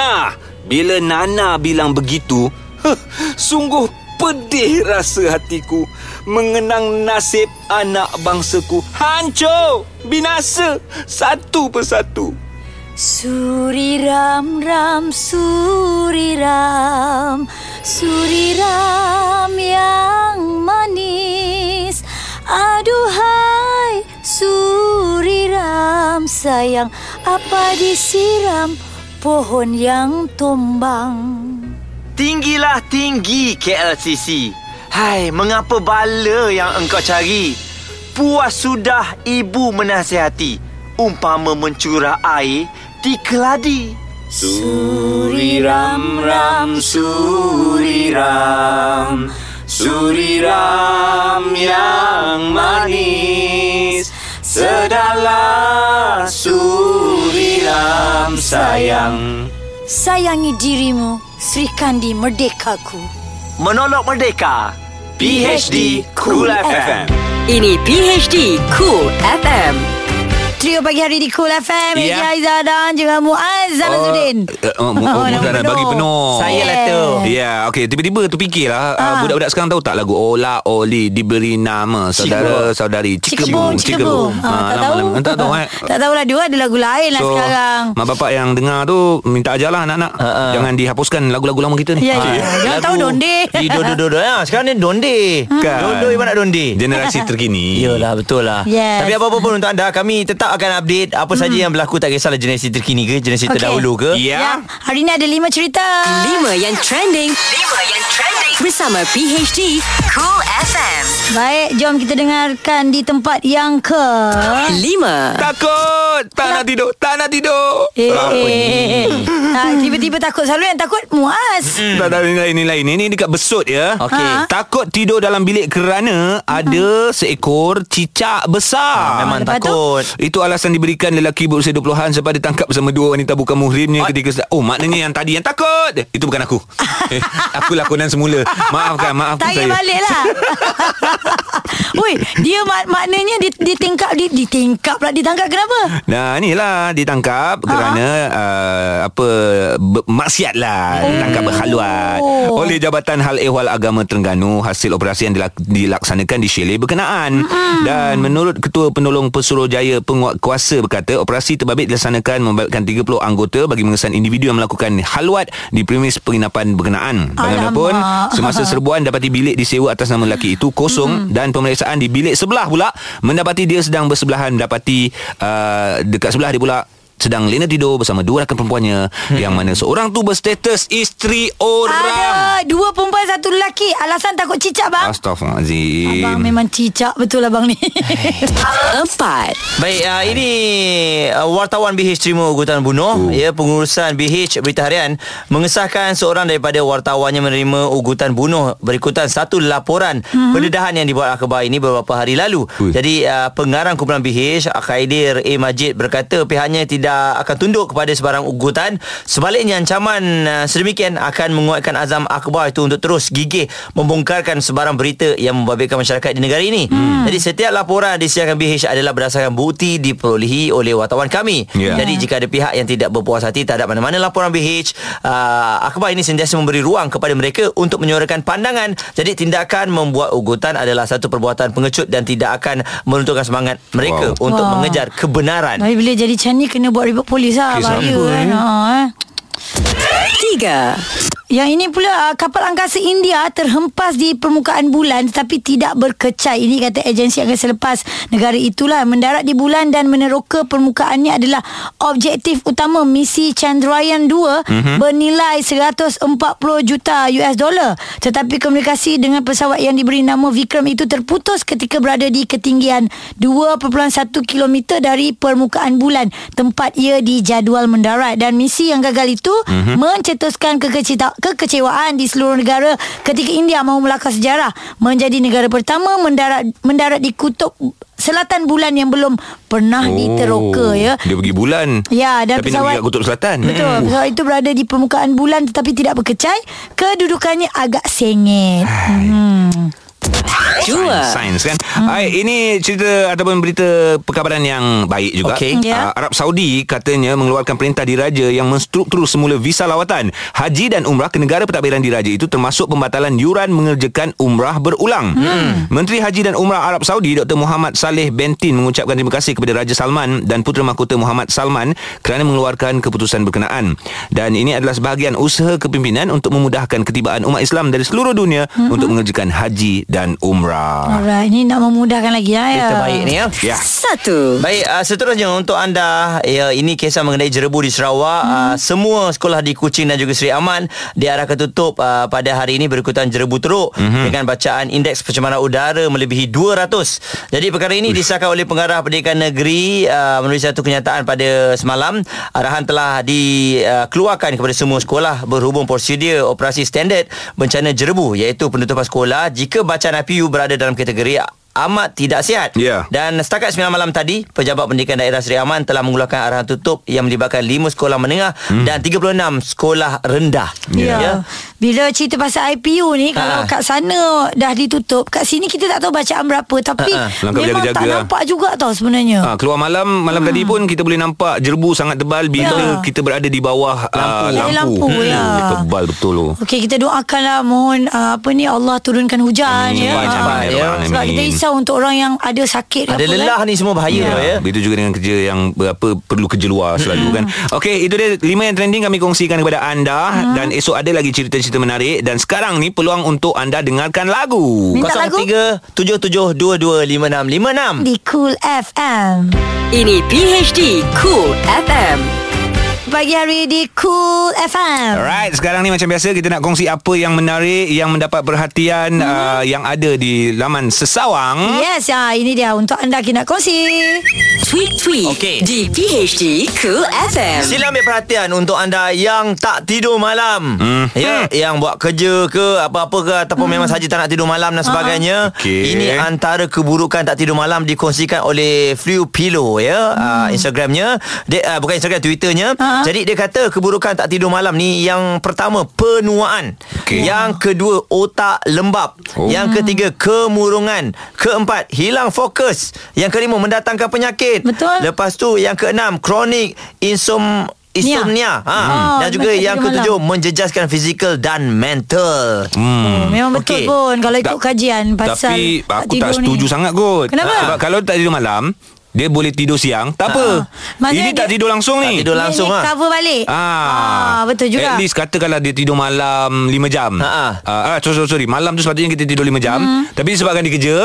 Ha, bila Nana bilang begitu, sungguh Pedih rasa hatiku Mengenang nasib anak bangsaku. Hancur! Binasa! Satu persatu. Suri ram ram suri ram. Suri ram yang manis. Aduhai suri ram sayang. Apa disiram pohon yang tumbang Tinggilah tinggi KLCC. Hai, mengapa bala yang engkau cari? Puas sudah ibu menasihati. Umpama mencurah air di keladi. Suri ram ram suri ram Suri ram yang manis Sedalah suri ram sayang Sayangi dirimu Sri Kandi merdekaku Menolak merdeka. PHD Cool FM. Ini PHD Cool FM. Trio pagi hari di Cool FM Ya. Eja Aizah dan juga Muaz Zamazuddin Oh, mu- Oh, mu- nama dah penuh. bagi penuh. Saya lah tu. Ya, okey. Tiba-tiba terfikirlah Ah. uh, budak-budak sekarang tahu tak lagu Ola Oli diberi nama saudara saudari Cikebum Cikebum Ah, Tak tahu Tak tahu eh. Tak tahulah Dia ada lagu lain lah sekarang mak bapak yang dengar tu minta ajarlah anak-anak Ha-ha. jangan dihapuskan lagu-lagu lama kita ni. Ya, ya. Jangan tahu donde. Di dodo-dodo. Ya, sekarang ni donde. Kan. Dodo ibarat donde. Generasi terkini. Yelah betul lah. Tapi apa-apa pun untuk anda Kami tetap akan update Apa saja yang berlaku Tak kisahlah generasi terkini ke Generasi terdahulu ke Ya. Ya, hari ni ada lima cerita. Lima yang trending. Lima yang trending. Bersama PHD Cool FM. Baik, jom kita dengarkan di tempat yang ke... Lima. Takut. Tak nak tidur. Tak nak tidur. Eh, Apa eh, eh. Ha, tiba-tiba takut Selalu yang takut Muaz Tak tahu ni lain ni lain. Ini dekat besut ya. Okey. Ha? Takut tidur dalam bilik kerana ada seekor cicak besar. Memang Lepas takut Itu alasan diberikan lelaki berusia 20-an sebab ditangkap bersama dua wanita bukan muhrimnya ketika sedang, oh maknanya yang tadi yang takut. Itu bukan aku. eh, aku lakonan semula. Maafkan, maafkan Tanya saya. balik lah Oi, dia mak- maknanya di, ditingkap di, ditingkap pula ditangkap kenapa? Nah, inilah ditangkap Ha? kerana uh, apa maksiat lah, ditangkap Oh. oleh Jabatan Hal Ehwal Agama Terengganu hasil operasi yang dilak- dilaksanakan di Chalet berkenaan. Dan menurut Ketua Penolong Pesuruhjaya Penguatkuasa berkata operasi terbabit dilaksanakan membalikkan 30 anggota bagi mengesan individu yang melakukan haluat di premis penginapan berkenaan. Bagaimanapun semasa serbuan dapati bilik disewa atas nama lelaki itu kosong dan pemeriksaan di bilik sebelah pula mendapati dia sedang bersebelahan dapati uh, dekat sebelah dia pula sedang lena tidur bersama dua rakan perempuannya yang mana seorang tu berstatus isteri orang. Ada dua perempuan satu lelaki Alasan takut cicak bang Abang Astaghfirullahalazim. memang cicak betul abang ni Empat. Baik, uh, ini uh, wartawan BH terima ugutan bunuh. Ya, pengurusan BH Berita Harian mengesahkan seorang daripada wartawannya menerima ugutan bunuh berikutan satu laporan mm-hmm. pendedahan yang dibuat akhbar ini beberapa hari lalu. Ui. Jadi, uh, pengarang kumpulan BH Khaidir A Majid berkata pihaknya tidak akan tunduk kepada sebarang ugutan. Sebaliknya ancaman uh, sedemikian akan menguatkan azam akhbar itu untuk terus gigih membongkarkan sebarang berita yang membabitkan masyarakat di negara ini. Hmm. Jadi setiap laporan disiarkan BH adalah berdasarkan bukti diperolehi oleh wartawan kami. Ya. Jadi jika ada pihak yang tidak berpuas hati terhadap mana-mana laporan BH, uh, akhbar ini sentiasa memberi ruang kepada mereka untuk menyuarakan pandangan. Jadi tindakan membuat ugutan adalah satu perbuatan pengecut dan tidak akan menentukan semangat mereka Wow. untuk Wah. mengejar kebenaran. Tapi bila jadi macam ni Kena buat report polis lah Kes Bahaya kan eh? ha, eh. Tiga. Yang ini pula uh, kapal angkasa India terhempas di permukaan bulan tetapi tidak berkecai. Ini kata agensi angkasa selepas negara itulah mendarat di bulan dan meneroka permukaannya adalah objektif utama misi Chandrayaan 2 mm-hmm. bernilai 140 juta US dollar. Tetapi komunikasi dengan pesawat yang diberi nama Vikram itu terputus ketika berada di ketinggian 2.1 km dari permukaan bulan tempat ia dijadual mendarat dan misi yang gagal itu mm-hmm. mencetuskan kekecita, kekecewaan di seluruh negara ketika India mahu melakar sejarah menjadi negara pertama mendarat mendarat di kutub selatan bulan yang belum pernah oh. diteroka ya. Dia pergi bulan. Ya dan Tapi pesawat nak pergi kat Kutub Selatan. Betul Pesawat itu berada di permukaan bulan Tetapi tidak berkecai Kedudukannya agak sengit hmm. Dua. Sains kan hmm. Ay, Ini cerita Ataupun berita Perkabaran yang baik juga Okey. Ya. uh, Arab Saudi Katanya mengeluarkan perintah diraja Yang menstruktur semula visa lawatan Haji dan umrah Ke negara pentadbiran diraja itu Termasuk pembatalan yuran Mengerjakan umrah berulang hmm. Menteri Haji dan Umrah Arab Saudi Dr. Muhammad Saleh Bentin Mengucapkan terima kasih Kepada Raja Salman Dan Putera Mahkota Muhammad Salman Kerana mengeluarkan keputusan berkenaan Dan ini adalah sebahagian usaha kepimpinan Untuk memudahkan ketibaan umat Islam Dari seluruh dunia hmm. Untuk mengerjakan haji dan umrah Alright, ni nak memudahkan lagi lah ya. Kita baik ni ya Ya Satu. Baik, uh, seterusnya untuk anda ya, Ini kisah mengenai jerebu di Sarawak hmm. uh, Semua sekolah di Kuching dan juga Seri Aman Diarahkan tutup uh, pada hari ini Berikutan jerebu teruk hmm. Dengan bacaan indeks pencemaran udara Melebihi 200 Jadi perkara ini Uish. disahkan oleh Pengarah Pendidikan Negeri uh, Melalui satu kenyataan pada semalam Arahan telah dikeluarkan kepada semua sekolah Berhubung prosedur operasi standard Bencana jerebu Iaitu penutupan sekolah Jika bacaan IPU berada dalam kategori amat tidak sihat. Ya. Dan setakat 9 malam tadi, Pejabat Pendidikan Daerah Seri Aman telah mengeluarkan arahan tutup yang melibatkan 5 sekolah menengah hmm. dan 36 sekolah rendah. Ya. Bila cerita pasal IPU ni Kalau Ha. kat sana Dah ditutup Kat sini kita tak tahu bacaan berapa Tapi Ha, ha. Langkah Memang tak lah. nampak juga tau sebenarnya Ha, keluar malam malam hmm. tadi pun kita boleh nampak jerbu sangat tebal bila Ya. kita berada di bawah lampu. Ada lampu, ya. Hmm, tebal betul loh. Okey kita doakanlah mohon uh, apa ni Allah turunkan hujan Amin. ya. Cepat, cepat, ya. ya. Sebab kita risau untuk orang yang ada sakit Ada apa lelah kan. ni semua bahaya Ya. ya. Begitu juga dengan kerja yang berapa perlu kerja luar selalu kan. Okey, itu dia lima yang trending kami kongsikan kepada anda dan esok ada lagi cerita-cerita menarik dan sekarang ni peluang untuk anda dengarkan lagu. Minta lagu? 03 77225656. di Cool FM. Ini PHD Cool FM. Pagi hari di Cool FM. Alright, sekarang ni macam biasa kita nak kongsi apa yang menarik yang mendapat perhatian uh, yang ada di laman Sesawang. Yes, ya, ini dia untuk anda kita nak kongsi. Tweet tweet Okey. di PHD Cool FM. Sila ambil perhatian untuk anda yang tak tidur malam. Hmm. Ya, yang buat kerja ke apa-apa ke ataupun memang saja tak nak tidur malam dan sebagainya. Okey. Ini antara keburukan tak tidur malam dikongsikan oleh Flew Pillow ya, uh, Instagramnya. Dia uh, bukan Instagram Twitternya. Ha. Jadi dia kata keburukan tak tidur malam ni yang pertama penuaan. Okey. Yang kedua otak lembab. Oh. Yang ketiga kemurungan. Keempat hilang fokus. Yang kelima mendatangkan penyakit. Betul. Lepas tu yang keenam kronik insom insomnia. Ha. Hmm. Dan juga Oh, yang tak ketujuh menjejaskan fizikal dan mental. Hmm. Memang betul Okey. pun kalau ikut Tak- kajian pasal Tapi aku tidur tak setuju ni. sangat kot. Kenapa? Sebab kalau tak tidur malam, dia boleh tidur siang. Tak apa. Maksudnya Ini tak dia- tidur langsung Tak ni. tidur langsung Dia- dia ah. Cover balik. Ah, betul juga. At least katakanlah dia tidur malam 5 jam. Ha, ha. Ah, ah, sorry, sorry. Malam tu sepatutnya kita tidur 5 jam. Hmm. Tapi disebabkan dia kerja,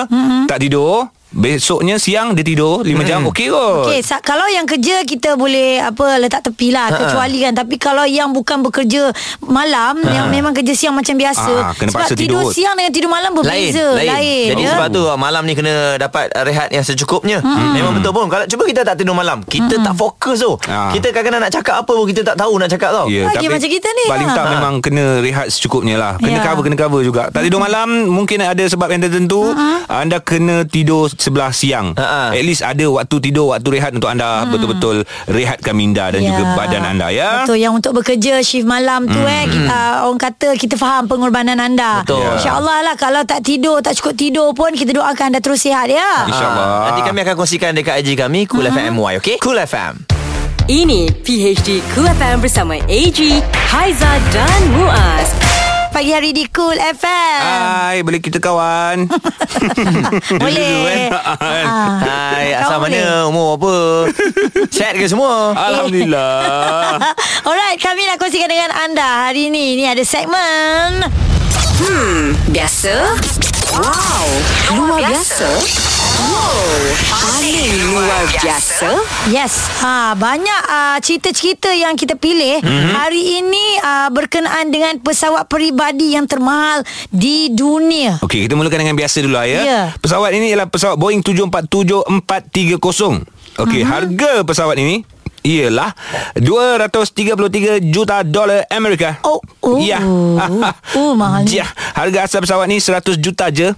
tak tidur. Besoknya siang dia tidur 5 jam. Okey kot. Okey, sa- kalau yang kerja kita boleh apa letak tepi lah Ha-ha. kecuali kan. Tapi kalau yang bukan bekerja malam yang memang kerja siang macam biasa. Ah, kena sebab paksa tidur, tidur. siang dengan tidur malam Lain, berbeza. lain. Jadi ya? sebab tu ah, malam ni kena dapat rehat yang secukupnya. Hmm. Memang betul pun. Kalau cuba kita tak tidur malam, kita tak fokus tu. Ah. Kita kadang-kadang nak cakap apa pun kita tak tahu nak cakap tau. Ya, Lagi macam kita ni, Paling ha. tak memang kena rehat secukupnya lah Kena Ya. cover Kena cover juga Tak tidur malam Mungkin ada sebab yang tertentu Anda kena tidur sebelah siang Ha-ha. At least ada waktu tidur Waktu rehat untuk anda Betul-betul Rehatkan minda Dan Ya. juga badan anda ya Betul yang untuk bekerja shift malam tu eh kita, orang kata kita faham pengorbanan anda. Betul. Ya. InsyaAllah lah kalau tak tidur tak cukup tidur pun kita doakan anda terus sihat ya. InsyaAllah. Ah, Nanti kami akan kongsikan dekat IG kami Cool FM MY okey? Cool FM. Ini PHD Cool FM bersama AG, Haiza dan Muaz. Pagi hari di Cool FM. Hai Boleh kita kawan Boleh. Kan? Ah. Hai, Kau asal boleh? mana? Umur apa? Sihat ke semua? Alhamdulillah Alright, kami nak kongsikan dengan anda hari ini. Ini ada segmen Hmm, biasa? Wow, luar biasa? Wow, paling luar biasa? Yes, ha banyak uh, cerita-cerita yang kita pilih Mhm. mm-hmm. hari ini uh, berkenaan dengan pesawat peribadi yang termahal di dunia. Okey, kita mulakan dengan biasa dulu lah ya. Ya. Pesawat ini ialah pesawat Boeing 747-430. Okey, uh-huh. harga pesawat ini ialah 233 juta dolar Amerika. Oh, oh. Ya. Oh, mahalnya. Ya, harga asal pesawat ni 100 juta je.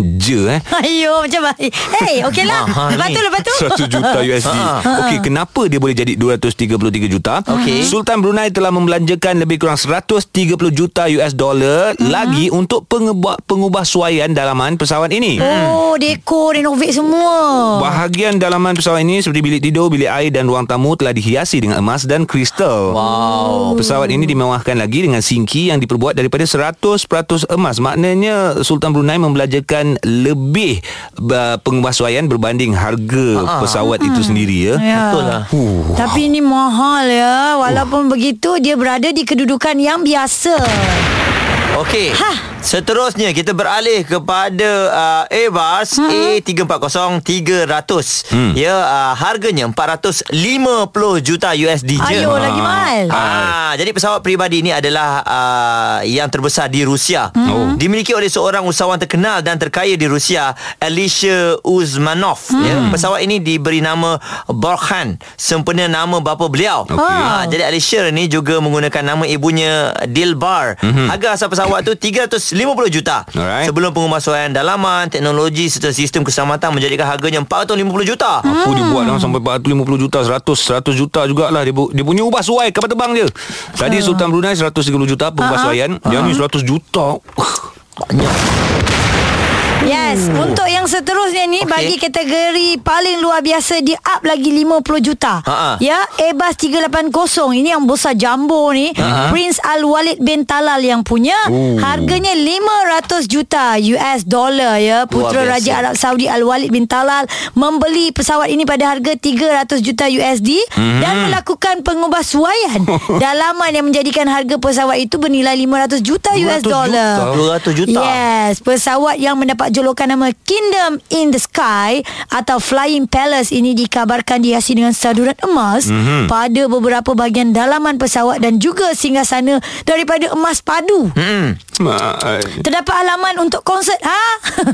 Je eh. Ayo macam baik. Hey, okey lah. Lepas tu, lepas tu. 100 juta USD. Okey, kenapa dia boleh jadi 233 juta? Okey. Sultan Brunei telah membelanjakan lebih kurang 130 juta US dollar lagi untuk pengubah pengubah suaian dalaman pesawat ini. Oh, dekor, renovate semua. Bahagian dalaman pesawat ini seperti bilik tidur, bilik air dan ruang tamu telah dihiasi dengan emas dan kristal. Wow. Pesawat ini dimewahkan lagi dengan sinki yang diperbuat daripada 100% emas. Maknanya Sultan Brunei membelanjakan lebih uh, pengubahsuaian berbanding harga pesawat itu sendiri ya. Ya. Betul lah. Tapi ini mahal ya. Walaupun begitu, dia berada di kedudukan yang biasa. Okey. Seterusnya kita beralih kepada uh, Airbus A340-300. Hmm. Ya, uh, harganya 450 juta USD je. Ayo, lagi mahal. Ah, jadi pesawat peribadi ini adalah uh, yang terbesar di Rusia. Oh. Dimiliki oleh seorang usahawan terkenal dan terkaya di Rusia, Alisher Uzmanov. Ya, pesawat ini diberi nama Borkhan, sempena nama bapa beliau. Okey. Ah, jadi Alisher ni juga menggunakan nama ibunya Dilbar. Harga asal pesawat tu 350 juta. Alright. Sebelum pengemasan dalaman, teknologi serta sistem keselamatan menjadikan harganya 450 juta. Apa dia buat dalam sampai 450 juta 100 100 juta jugalah dia, bu- dia punya ubah suai kapal terbang je. Tadi Sultan Brunei 130 juta pengubah suaian, dia ni 100 juta. Yes, untuk yang seterusnya ni Okey. bagi kategori paling luar biasa di up lagi 50 juta. Ha-ha. Ya, Airbus 380 ini yang besar jumbo ni, Prince Al Walid bin Talal yang punya. Harganya 500 juta US dollar ya. Putera. Raja Arab Saudi Al Walid bin Talal membeli pesawat ini pada harga 300 juta USD dan melakukan pengubahsuaian dalaman yang menjadikan harga pesawat itu bernilai 500 juta US 200 dollar. juta? 200 juta. Yes, pesawat yang mendapat julukan nama Kingdom in the Sky atau Flying Palace ini dikabarkan dihiasi dengan saduran emas mm-hmm. pada beberapa bahagian dalaman pesawat dan juga singgahsana daripada emas padu. Hmm. Mak. Terdapat halaman untuk konsert ha?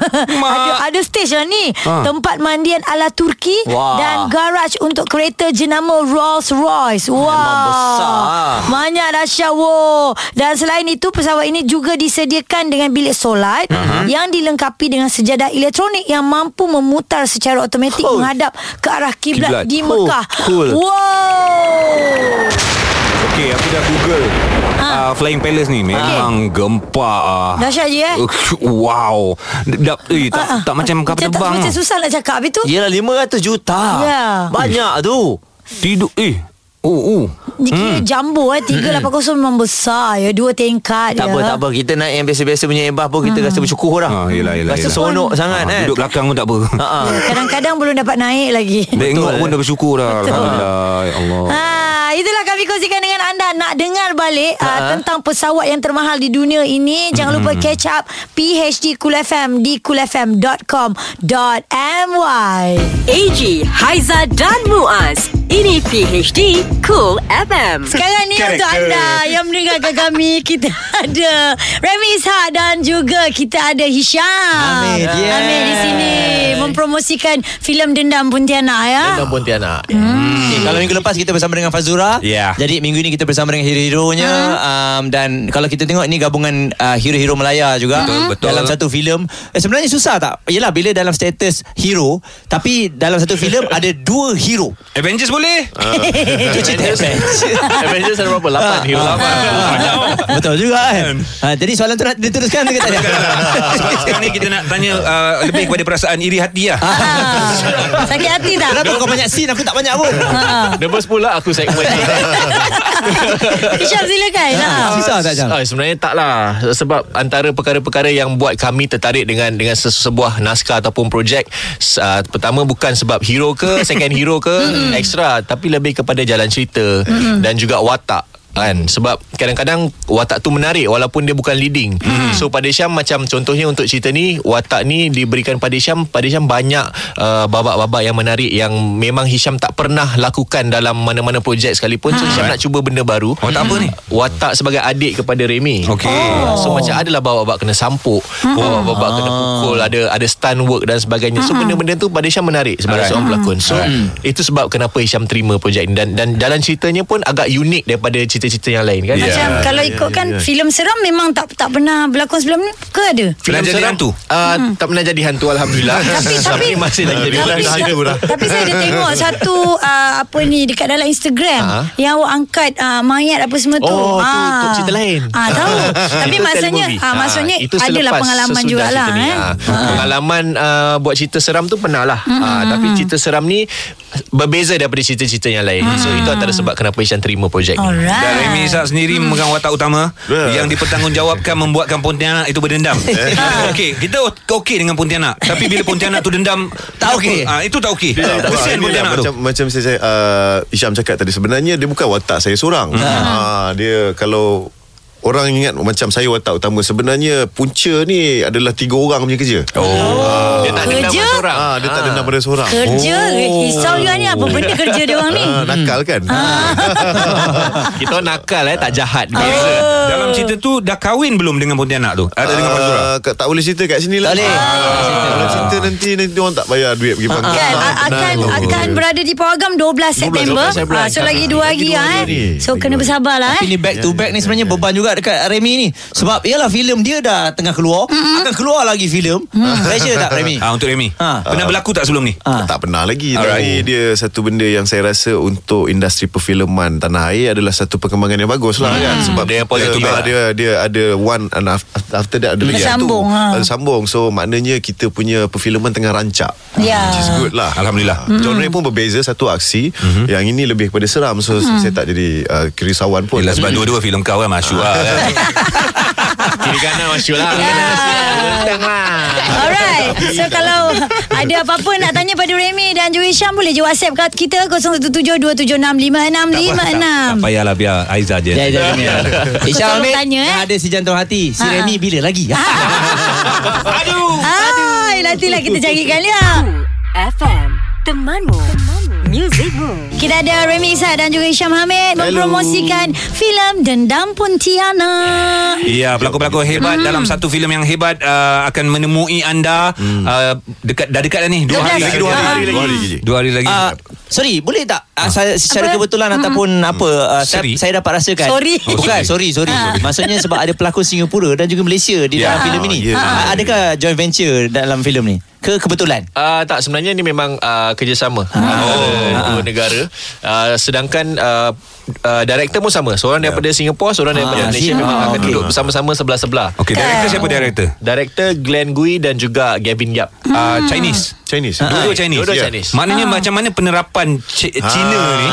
Ada ada stage lah ni. Ha. Tempat mandian ala Turki Wah. dan garaj untuk kereta jenama Rolls Royce. Wah. besar. Banyak dahsyat wow. Dan selain itu pesawat ini juga disediakan dengan bilik solat uh-huh. yang dilengkapi dengan sejadah elektronik yang mampu memutar secara automatik Oh. menghadap ke arah kiblat Kiblat. di Oh, Mekah. cool. Wow. Okey, aku dah Google. Uh, Flying Palace ni memang gempak ah. Dahsyat je eh. Wow. Dap, eh, tak, Ah, ah. tak macam kapal Macam tak- terbang. Macam susah nak cakap Habis tu Yelah 500 juta. Ya. Banyak tu. Tidur eh. Oh, oh. Ni kira jumbo eh 380 memang besar ya Dua tingkat Tak ya. apa, tak apa. Kita naik yang biasa-biasa punya Airbus pun kita rasa bersyukur lah. Ah, yelah, yelah, Rasa yelah. seronok sangat Ah, kan. Duduk belakang pun tak apa. Ha ah. Kadang-kadang belum dapat naik lagi Tengok eh. pun dah bersyukur dah. Alhamdulillah. Ya Allah. Ha, itulah kami kongsikan dengan anda nak dengar balik uh, Ha. tentang pesawat yang termahal di dunia ini. Jangan lupa catch up PHD Cool FM di coolfm.com.my. AG, Haiza dan Muaz. Ini PHD Cool FM. Sekarang ni untuk anda yang mendengarkan kami kita ada Remy Ishak dan juga kita ada Hisham. Hamid, yes. Hamid di sini mempromosikan filem Dendam Pontianak ya. Dendam Pontianak hmm. okay, Kalau minggu lepas kita bersama dengan Fazura Ya. Jadi minggu ini kita bersama dengan hero-heronya um, Dan kalau kita tengok ini gabungan uh, hero-hero Melaya juga Betul, betul. Dalam satu filem eh, Sebenarnya susah tak? Yelah bila dalam status hero Tapi dalam satu filem ada dua hero Avengers boleh? Itu cerita Avengers Avengers ada berapa? 8 hero 8 Betul juga kan ha, Jadi soalan tu nak diteruskan ke tak sekarang ni kita nak tanya uh, lebih kepada perasaan iri hati lah. Ah, sakit hati tak? Kenapa kau banyak scene? Aku tak banyak pun. Nervous pula aku segmen ni. Hisham silakan. Ha. Susah tak Jam? Ah, sebenarnya tak lah. Sebab antara perkara-perkara yang buat kami tertarik dengan dengan sebuah naskah ataupun projek uh, Pertama bukan sebab hero ke, second hero ke, extra. Tapi lebih kepada jalan cerita dan juga watak kan? Sebab kadang-kadang watak tu menarik walaupun dia bukan leading. Hmm. so pada Syam macam contohnya untuk cerita ni watak ni diberikan pada Syam pada Syam banyak uh, babak-babak yang menarik yang memang Hisham tak pernah lakukan dalam mana-mana projek sekalipun. So Hisham nak cuba benda baru. Watak apa ni? watak sebagai adik kepada Remy. Okey. oh. so macam adalah babak-babak kena sampuk. Babak-babak kena pukul ada ada stunt work dan sebagainya. So benda-benda tu pada Hisham menarik sebagai Alright. seorang pelakon. So itu sebab kenapa Hisham terima projek ni dan dan jalan ceritanya pun agak unik daripada cerita-cerita cerita-cerita yang lain kan. Macam Ya. kalau ikutkan filem seram memang tak tak pernah berlakon sebelum ni ke ada? Filem seram, hantu? Uh, Tak pernah jadi hantu alhamdulillah. Tapi tapi masih lagi jadi tapi, hantu. tapi saya ada tengok satu uh, apa ni dekat dalam Instagram Ha? yang awak angkat uh, mayat apa semua tu. Oh, tu- Ah. tu cerita lain. Ah tahu. tapi maksudnya ah maksudnya Ah, itu adalah pengalaman jugalah eh. Ah, Pengalaman uh, buat cerita seram tu pernah lah. Ah, tapi cerita seram ni berbeza daripada cerita-cerita yang lain. So itu antara sebab kenapa Ishan terima projek ni. Dan Alright. Remy Isak sendiri memegang watak utama Ya. yang dipertanggungjawabkan membuatkan Pontianak itu berdendam. okey, kita okey dengan Pontianak, tapi bila Pontianak tu dendam Tak okey. Ah itu tak okey. Kesian inilah Pontianak tu. macam, macam saya, saya uh, Isyam cakap tadi sebenarnya dia bukan watak saya seorang. Ha. dia kalau orang ingat macam saya watak utama sebenarnya punca ni adalah tiga orang punya kerja. Oh. Dia tak dendam Kerja? pada seorang. Ah, dia tak dendam pada seorang. Kerja oh. Risau juga ni Apa benda kerja dia orang ni Ah, nakal kan? Kita orang nakal eh tak jahat biasa. Dalam cerita tu dah kahwin belum dengan Pontianak tu? Ada dengan Fazura? Uh, tak boleh cerita kat sini lah. Tak boleh. Ah, Kalau cerita nanti nanti orang tak bayar duit pergi pangkat. Kan Ah, akan tenang. akan berada di pawagam 12 September. 12 September. Ah, so lagi dua hari dua ah hari eh. So kena hari. bersabarlah Tapi eh. ni back to back ni sebenarnya beban juga dekat Remy ni. Sebab yalah filem dia dah tengah keluar, akan keluar lagi filem. Pressure tak Remy? Ah untuk Remy. Ha. Pernah berlaku tak sebelum ni? Ah. Tak pernah lagi Alright. Tapi dia satu benda yang saya rasa Untuk industri perfilman Tanah air Adalah satu perkembangan yang bagus lah kan Sebab Dia positif dia, lah. dia, dia ada one and af- After that ada lagi Bersambung, satu ha. Ada Sambung So maknanya kita punya perfilman tengah rancak Ya. Which is good lah Alhamdulillah. Genre pun berbeza Satu aksi Yang ini lebih kepada seram So saya tak jadi uh, kerisauan pun Yelah sebab dua-dua filem kau kan masyuk lah kan. Kiri kanan masuk lah. Ya. Tentang lah. Alright So kalau ada apa-apa nak tanya pada Remy dan juga Syam Boleh je WhatsApp kat kita 0172765656 Tak payahlah biar Aiza je. Ya, ya, ya. Tolong Hamid tanya, eh. ada si jantung hati. Si Ha, ha. Remy bila lagi? Aduh. Hai, nantilah kita carikan dia FM Temanmu, Temanmu. Musicmu Kita ada Remy Izzat dan juga Isyam Hamid Mempromosikan filem Dendam Pontianak Ya, pelakon-pelakon hebat dalam satu filem yang hebat uh, akan menemui anda uh, dekat dah dekat dah ni dua 12. hari lagi. Dua hari Ah. lagi Dua hari lagi Dua hari lagi. Ah, sorry, boleh tak uh, saya, secara Apa? kebetulan ataupun apa uh, saya, Seri? saya dapat rasakan. Sorry. Oh, Bukan, sorry, sorry. Maksudnya sebab ada pelakon Singapura dan juga Malaysia di Ya. dalam filem ini. Ya. Ah, adakah joint venture dalam filem ni? Ke kebetulan? Uh, tak sebenarnya ni memang uh, kerjasama antara dua negara uh, sedangkan uh, uh, director pun sama seorang daripada Singapura seorang daripada Ah, Malaysia siap. memang Ah, akan okey. duduk bersama-sama sebelah-sebelah Okey, director siapa director? director Glenn Gui dan juga Gavin Yap Uh, Chinese. Chinese Dua-dua Chinese. Dua-dua Ya. Chinese. Maknanya macam mana penerapan C- Cina ni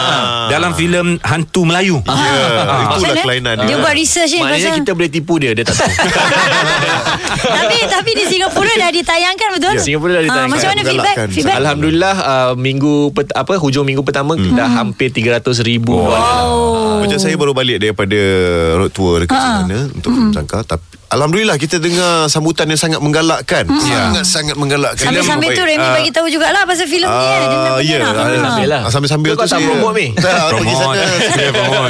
dalam filem hantu Melayu. Ya, Macam itulah mana? kelainan Dia dia. buat research ni Maknanya pasal kita boleh tipu dia Dia tak tahu Tapi tapi di Singapura dah ditayangkan betul? Ya, Singapura dah Ah, ditayangkan. Macam mana feedback? Feedback? Alhamdulillah uh, Minggu pet, apa Hujung minggu pertama Hmm. Dah hampir 300 ribu oh. Macam saya baru balik daripada road tour dekat sana untuk film sangka tapi alhamdulillah kita dengar sambutan yang sangat menggalakkan. Sangat-sangat menggalakkan. Sambil-sambil tu Remy bagi tahu jugalah pasal filem ni eh. Dendam Ah, ya, Pontianak. Sambil-sambil lah. Ah, Sambil-sambil Kau tu tak promote, Mi? Tak, pergi sana.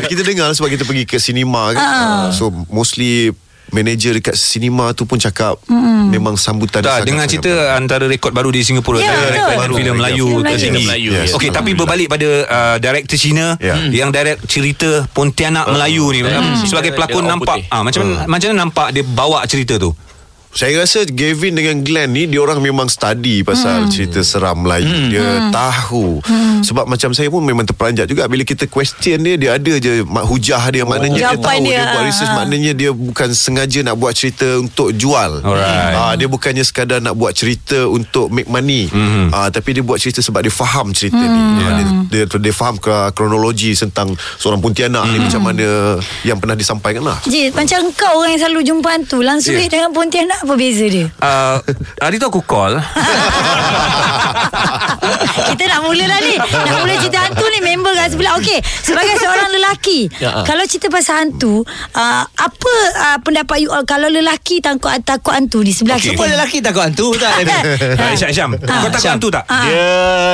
Kita dengar sebab kita pergi ke sinema kan. So mostly manager dekat sinema tu pun cakap memang sambutan Tak, sangat- dengan sangat cerita antara rekod baru di Singapura Ya, Ada betul. rekod Baru, filem ya, Melayu filem tertinggi Melayu. Yes. Okey, tapi berbalik pada uh, director Cina Ya. yang direct cerita Pontianak Melayu ni sebagai Dia- pelakon nampak ah macam mana macam mana nampak dia bawa cerita tu? Saya rasa Gavin dengan Glenn ni dia orang memang study pasal cerita seram Melayu. Dia tahu. Sebab macam saya pun memang terperanjat juga bila kita question dia dia ada je mak hujah dia maknanya dia Jawapan tahu dia, dia, buat ah. research maknanya dia bukan sengaja nak buat cerita untuk jual. Alright. Ah dia bukannya sekadar nak buat cerita untuk make money. Ah tapi dia buat cerita sebab dia faham cerita ni. Ah, dia, dia dia faham ke kronologi tentang seorang Pontianak ni macam mana yang pernah disampaikan lah. Jit, macam kau orang yang selalu jumpa hantu Langsung yeah. dengan Pontianak apa beza dia? Uh, hari tu aku call Kita nak mula lah ni Nak mula cerita hantu ni Member kat sebelah Okey Sebagai seorang lelaki Ya, ah. Kalau cerita pasal hantu uh, Apa uh, pendapat you all Kalau lelaki takut, takut hantu Di sebelah Okey. kita Semua lelaki takut hantu tak? Uh, Isyam, Isyam Kau takut Syam. hantu tak? Ah. Dia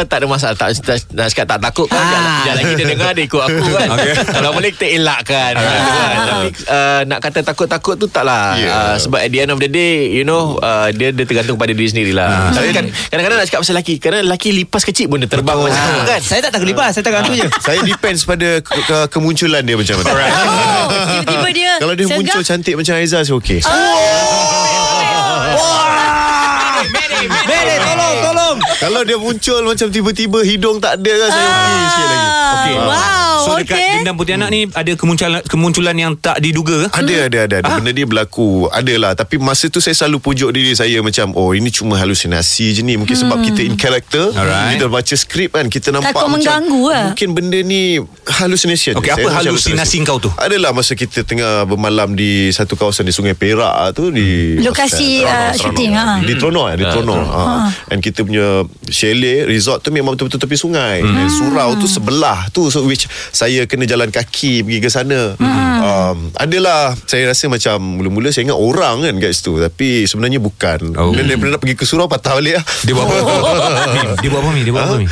tak ada masalah tak, tak, Nak cakap tak takut kan Ah. Sekejap sekejap lagi dia dengar Dia ikut aku kan Okey. Kalau boleh kita elakkan kan? Tapi uh, Nak kata takut-takut tu tak lah Yeah. uh, Sebab at the end of the day You know uh, Dia, dia tergantung pada diri sendiri lah Tapi kan Kadang-kadang nak cakap pasal lelaki Kadang lelaki lipas kecil pun Dia terbang macam tu kan Saya tak takut lipas Saya takut hantu je Saya depends pada ke, ke, kemunculan dia macam mana. Oh, tiba-tiba dia Kalau dia segar. muncul cantik macam Aizah saya okey. Tolong, tolong. Kalau dia muncul macam tiba-tiba hidung tak ada kan saya okey sikit lagi. Okey. Wow, So dekat okey. Dendam Putih Anak ni Ada kemunculan kemunculan yang tak diduga ke? Ada ada ada, ada. Benda ni berlaku Adalah Tapi masa tu saya selalu pujuk diri saya Macam Oh ini cuma halusinasi je ni Mungkin sebab kita in character Alright. Kita baca skrip kan Kita nampak Takut macam mengganggu lah. Mungkin benda ni Hallucination Okey, apa halusinasi kau tu? Adalah masa kita tengah bermalam Di satu kawasan di Sungai Perak tu di Lokasi, Seronok, uh, syuting, ha. Di Trono eh, Di Trono ha. And kita punya Chalet Resort tu memang betul-betul tepi sungai Hmm. And Surau tu sebelah tu so Which saya kena jalan kaki Pergi ke sana Hmm. um, Adalah Saya rasa macam Mula-mula saya ingat orang kan Kat situ Tapi sebenarnya bukan Oh. Dan daripada nak pergi ke surau Patah balik lah Dia buat apa? Dia buat apa Mi? Dia buat apa Mi?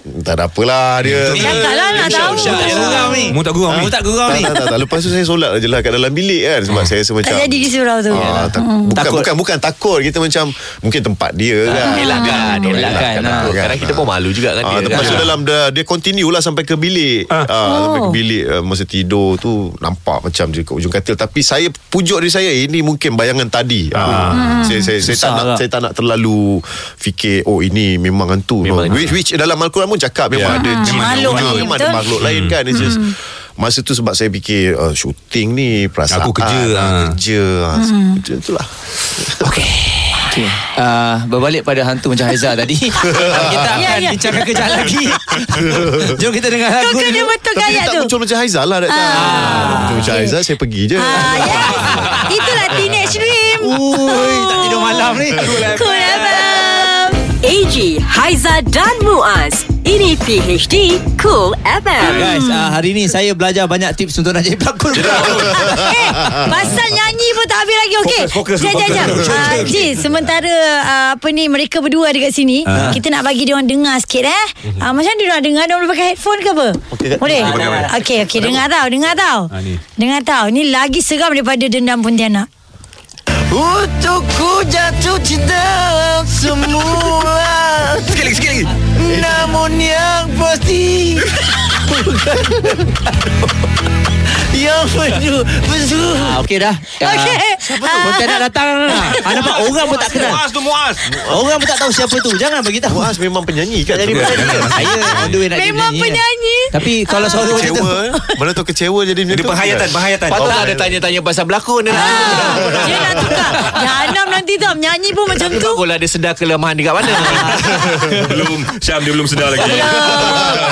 Tak ada apalah dia Cakap lah nak tahu. Syak yang gurau ni. Mu tak gurau Mi? Mu tak gurau ni. tak, tak, tak. Lepas tu saya solat je lah kat dalam bilik kan Sebab saya rasa macam Tak jadi di surau tu. Ah, tak, bukan, Takut. bukan bukan takut kita macam mungkin tempat dia kan. Elakkan Elakkan, ah. Kadang kita pun malu juga kan Ah, dia lepas tu kan. dalam dia, dia continue lah sampai ke bilik. Ah. sampai ke bilik masa tidur tu nampak macam je kat ujung katil tapi saya pujuk diri saya ini mungkin bayangan tadi. Ah. Saya saya saya tak nak lah. saya tak nak terlalu fikir oh ini memang hantu. Which, which dalam al-Quran pun cakap memang Ya. ada jin Makhluk Ah, ni, memang betul? ada makhluk lain kan. It's just Masa tu sebab saya fikir uh, Shooting ni Perasaan Aku kerja, ah, ah. Kerja ah, Kerja tu lah Okey. Uh, berbalik pada hantu macam Haizah tadi uh, Kita akan Ya, ya. bincangkan kejap lagi Jom kita dengar lagu Kau kena dulu. betul Tapi dia tak tu. muncul macam Haizal lah. Ah. Muncul macam Haizal Saya pergi je Ah, yes. Itulah teenage dream. Ui, tak tidur malam ni Cool FM. AG, Haiza dan Muaz. Ini PHD Cool FM. Guys, uh, hari ni saya belajar banyak tips untuk nak jadi pelakon Eh, pasal nyanyi pun tak habis lagi okey. Fokus, fokus, jap jap. fokus. Ah, Ji, sementara ah, apa ni mereka berdua dekat sini, kita nak bagi dia orang dengar sikit eh. Ah, macam mana dia orang dengar? Dia orang pakai headphone ke apa? Boleh. Okey okey dengar tau, dengar tau. Ni. Dengar tau. Ni lagi seram daripada Dendam Pontianak. Untukku jatuh cinta semula sikit lagi. Namun yang pasti Yang penuh Betul Ah, Okey dah Ah, Okey. Siapa tu? Pontianak datang ah, Nampak orang pun tak kenal Muaz tu Muaz. Orang pun tak tahu siapa tu Jangan bagi tahu Muaz memang penyanyi kan Jadi Saya on the way nak jadi Memang penyanyi, kan. penyanyi. Tapi kalau suara macam tu Kecewa eh. Mana tahu kecewa jadi Dia tu penghayatan, penghayatan. Patutlah ada tanya-tanya pasal berlakon dia nak Ah, nak tukar. Jangan nanti tau menyanyi pun macam tu. bagulah dia sedar kelemahan dia kat mana belum Syam dia belum sedar lagi.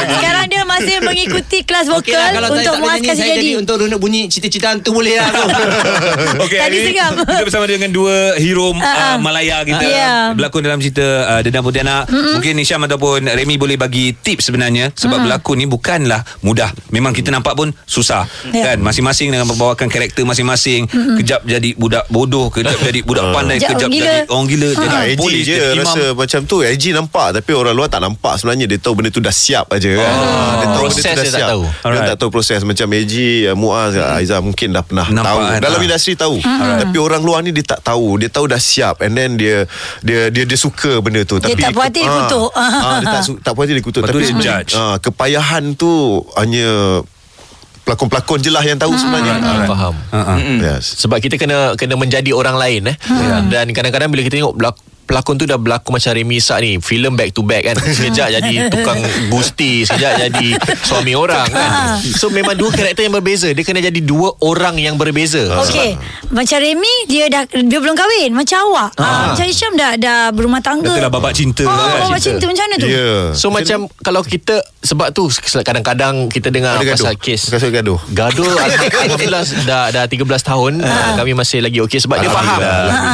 Sekarang dia masih mengikuti kelas vokal lah, kalau untuk Muaz kasih Saya jadi. Jadi runut bunyi Cita-cita hantu boleh lah tu Okey, Tadi seram. Kita bersama dengan dua hero uh, Malaya kita Ya. berlakon dalam cerita uh, Dendam Pontianak. Mungkin Nisham ataupun Remy boleh bagi tips sebenarnya sebab berlakon ni bukanlah mudah. Memang kita nampak pun susah. Ya. Kan masing-masing dengan membawakan karakter masing-masing. Kejap jadi budak bodoh, kejap jadi budak pandai, Kejap gila. jadi orang gila, jadi Ah, AG polis, je jadi imam. rasa macam tu AG nampak Tapi orang luar tak nampak Sebenarnya dia tahu benda tu dah siap aja kan Ah, Dia tahu Proses benda tu dah dia tak siap tahu. Dia tak tahu proses Macam AG uh, Muaz uh, Aizah mungkin dah pernah Nampak tahu. kan? Dalam Ah. industri tahu. Tapi orang luar ni dia tak tahu. Dia tahu dah siap. And then dia Dia dia, dia suka benda tu. Dia Tapi tak puas hati, dia ah, kutuk. ah, Dia tak, tak puas hati dia kutuk. Tapi dia judge. ah, Kepayahan tu Hanya Pelakon-pelakon je lah yang tahu sebenarnya. Ah, Faham Ah, ah. Yes. Sebab kita kena kena menjadi orang lain eh. Dan kadang-kadang bila kita tengok pelakon tu dah berlakon macam Remy Isak ni. Filem back to back kan. Sekejap jadi tukang gusti sekejap jadi suami orang kan. So memang dua karakter yang berbeza. Dia kena jadi dua orang yang berbeza. Okey, macam Remy dia dah dia belum kahwin. Macam awak. Ah. Macam Hisham dah dah berumah tangga. Dah babak cinta Oh, kan. babak cinta macam mana tu? Ya. So macam kalau kita sebab tu kadang-kadang kita dengar Ada gaduh. pasal kes Kasut gaduh. Gaduh Alhamdulillah dah dah 13 tahun uh, kami masih lagi okey. Sebab dia faham.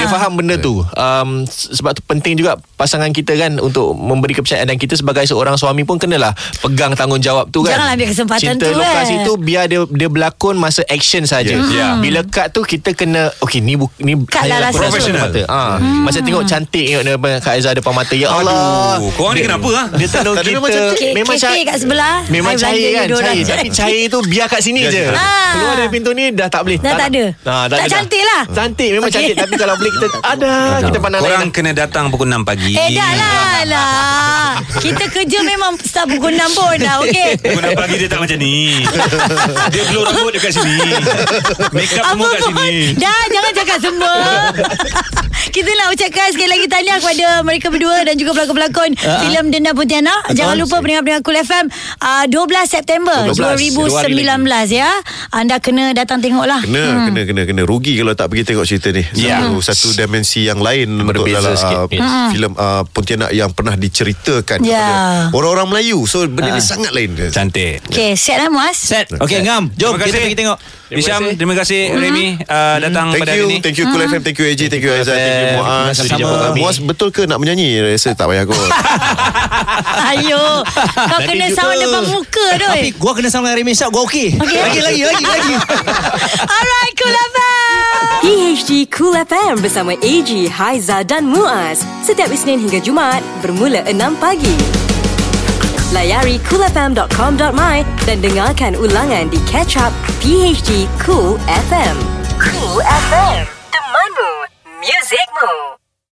Dia faham benda tu. Um, sebab tu penting juga pasangan kita kan untuk memberi kepercayaan dan kita sebagai seorang suami pun kenalah pegang tanggungjawab tu kan Janganlah ambil kesempatan cinta tu, lokasi eh. tu biar dia dia berlakon masa action saja Yes. yeah. bila cut tu kita kena okey ni bu, ni Cut lah rasa. depan mata ha masa tengok cantik tengok depan Kak Aizah depan mata ya Allah Aduh, korang ni kenapa ah? dia Tadi kita memang cantik. Memang cair kat sebelah. Memang cair kan dia. Cair Tapi cair tu biar kat sini je Ah. Keluar dari pintu ni Dah tak boleh Dah tak ada. Ah, Tak cantik lah. Cantik memang cantik Tapi kalau boleh kita Ada Kita pandang Korang lain kena datang pukul 6 pagi. Eh dah lah lah. Kita kerja memang start pukul 6 pun dah okey. Pukul 6 pagi dia tak macam ni. Dia blow rambut dekat sini. Make up semua kat pun? sini. Dah jangan cakap semua. Kita nak ucapkan sekali lagi tahniah kepada mereka berdua dan juga pelakon-pelakon Ah, filem Denda Pontianak. Jangan lupa pendengar-pendengar Cool FM uh, 12 September 12, 2019 ya. Anda kena datang tengok lah. Kena, hmm. kena, kena, kena. Rugi kalau tak pergi tengok cerita ni. Ya. Satu, satu dimensi yang lain untuk Berbeza dalam sikit. uh, Yes. filem uh, Pontianak yang pernah diceritakan Ya. kepada orang-orang Melayu. So benda ni sangat lain. Cantik. Okey, set lah Muaz. Set. Okey, Ngam. Jom kita pergi tengok. Hisham, terima kasih Remy uh, datang Thank pada you hari ini. Thank you Cool FM Thank you AJ Thank you Aizat Thank you Muaz Sama-sama. Muaz betul ke nak menyanyi Rasa tak payah kot Ayo. Kau kena sound depan muka tu. Tapi gua kena sama dengan Remy Syab Gua okey Okey. Lagi lagi lagi lagi Alright, Cool FM. PHD Cool FM bersama AG, Haiza dan Muaz. Setiap Isnin hingga Jumaat bermula 6 pagi. Layari coolfm.com.my dan dengarkan ulangan di Catch Up PHD Cool FM. Cool FM, temanmu, muzikmu.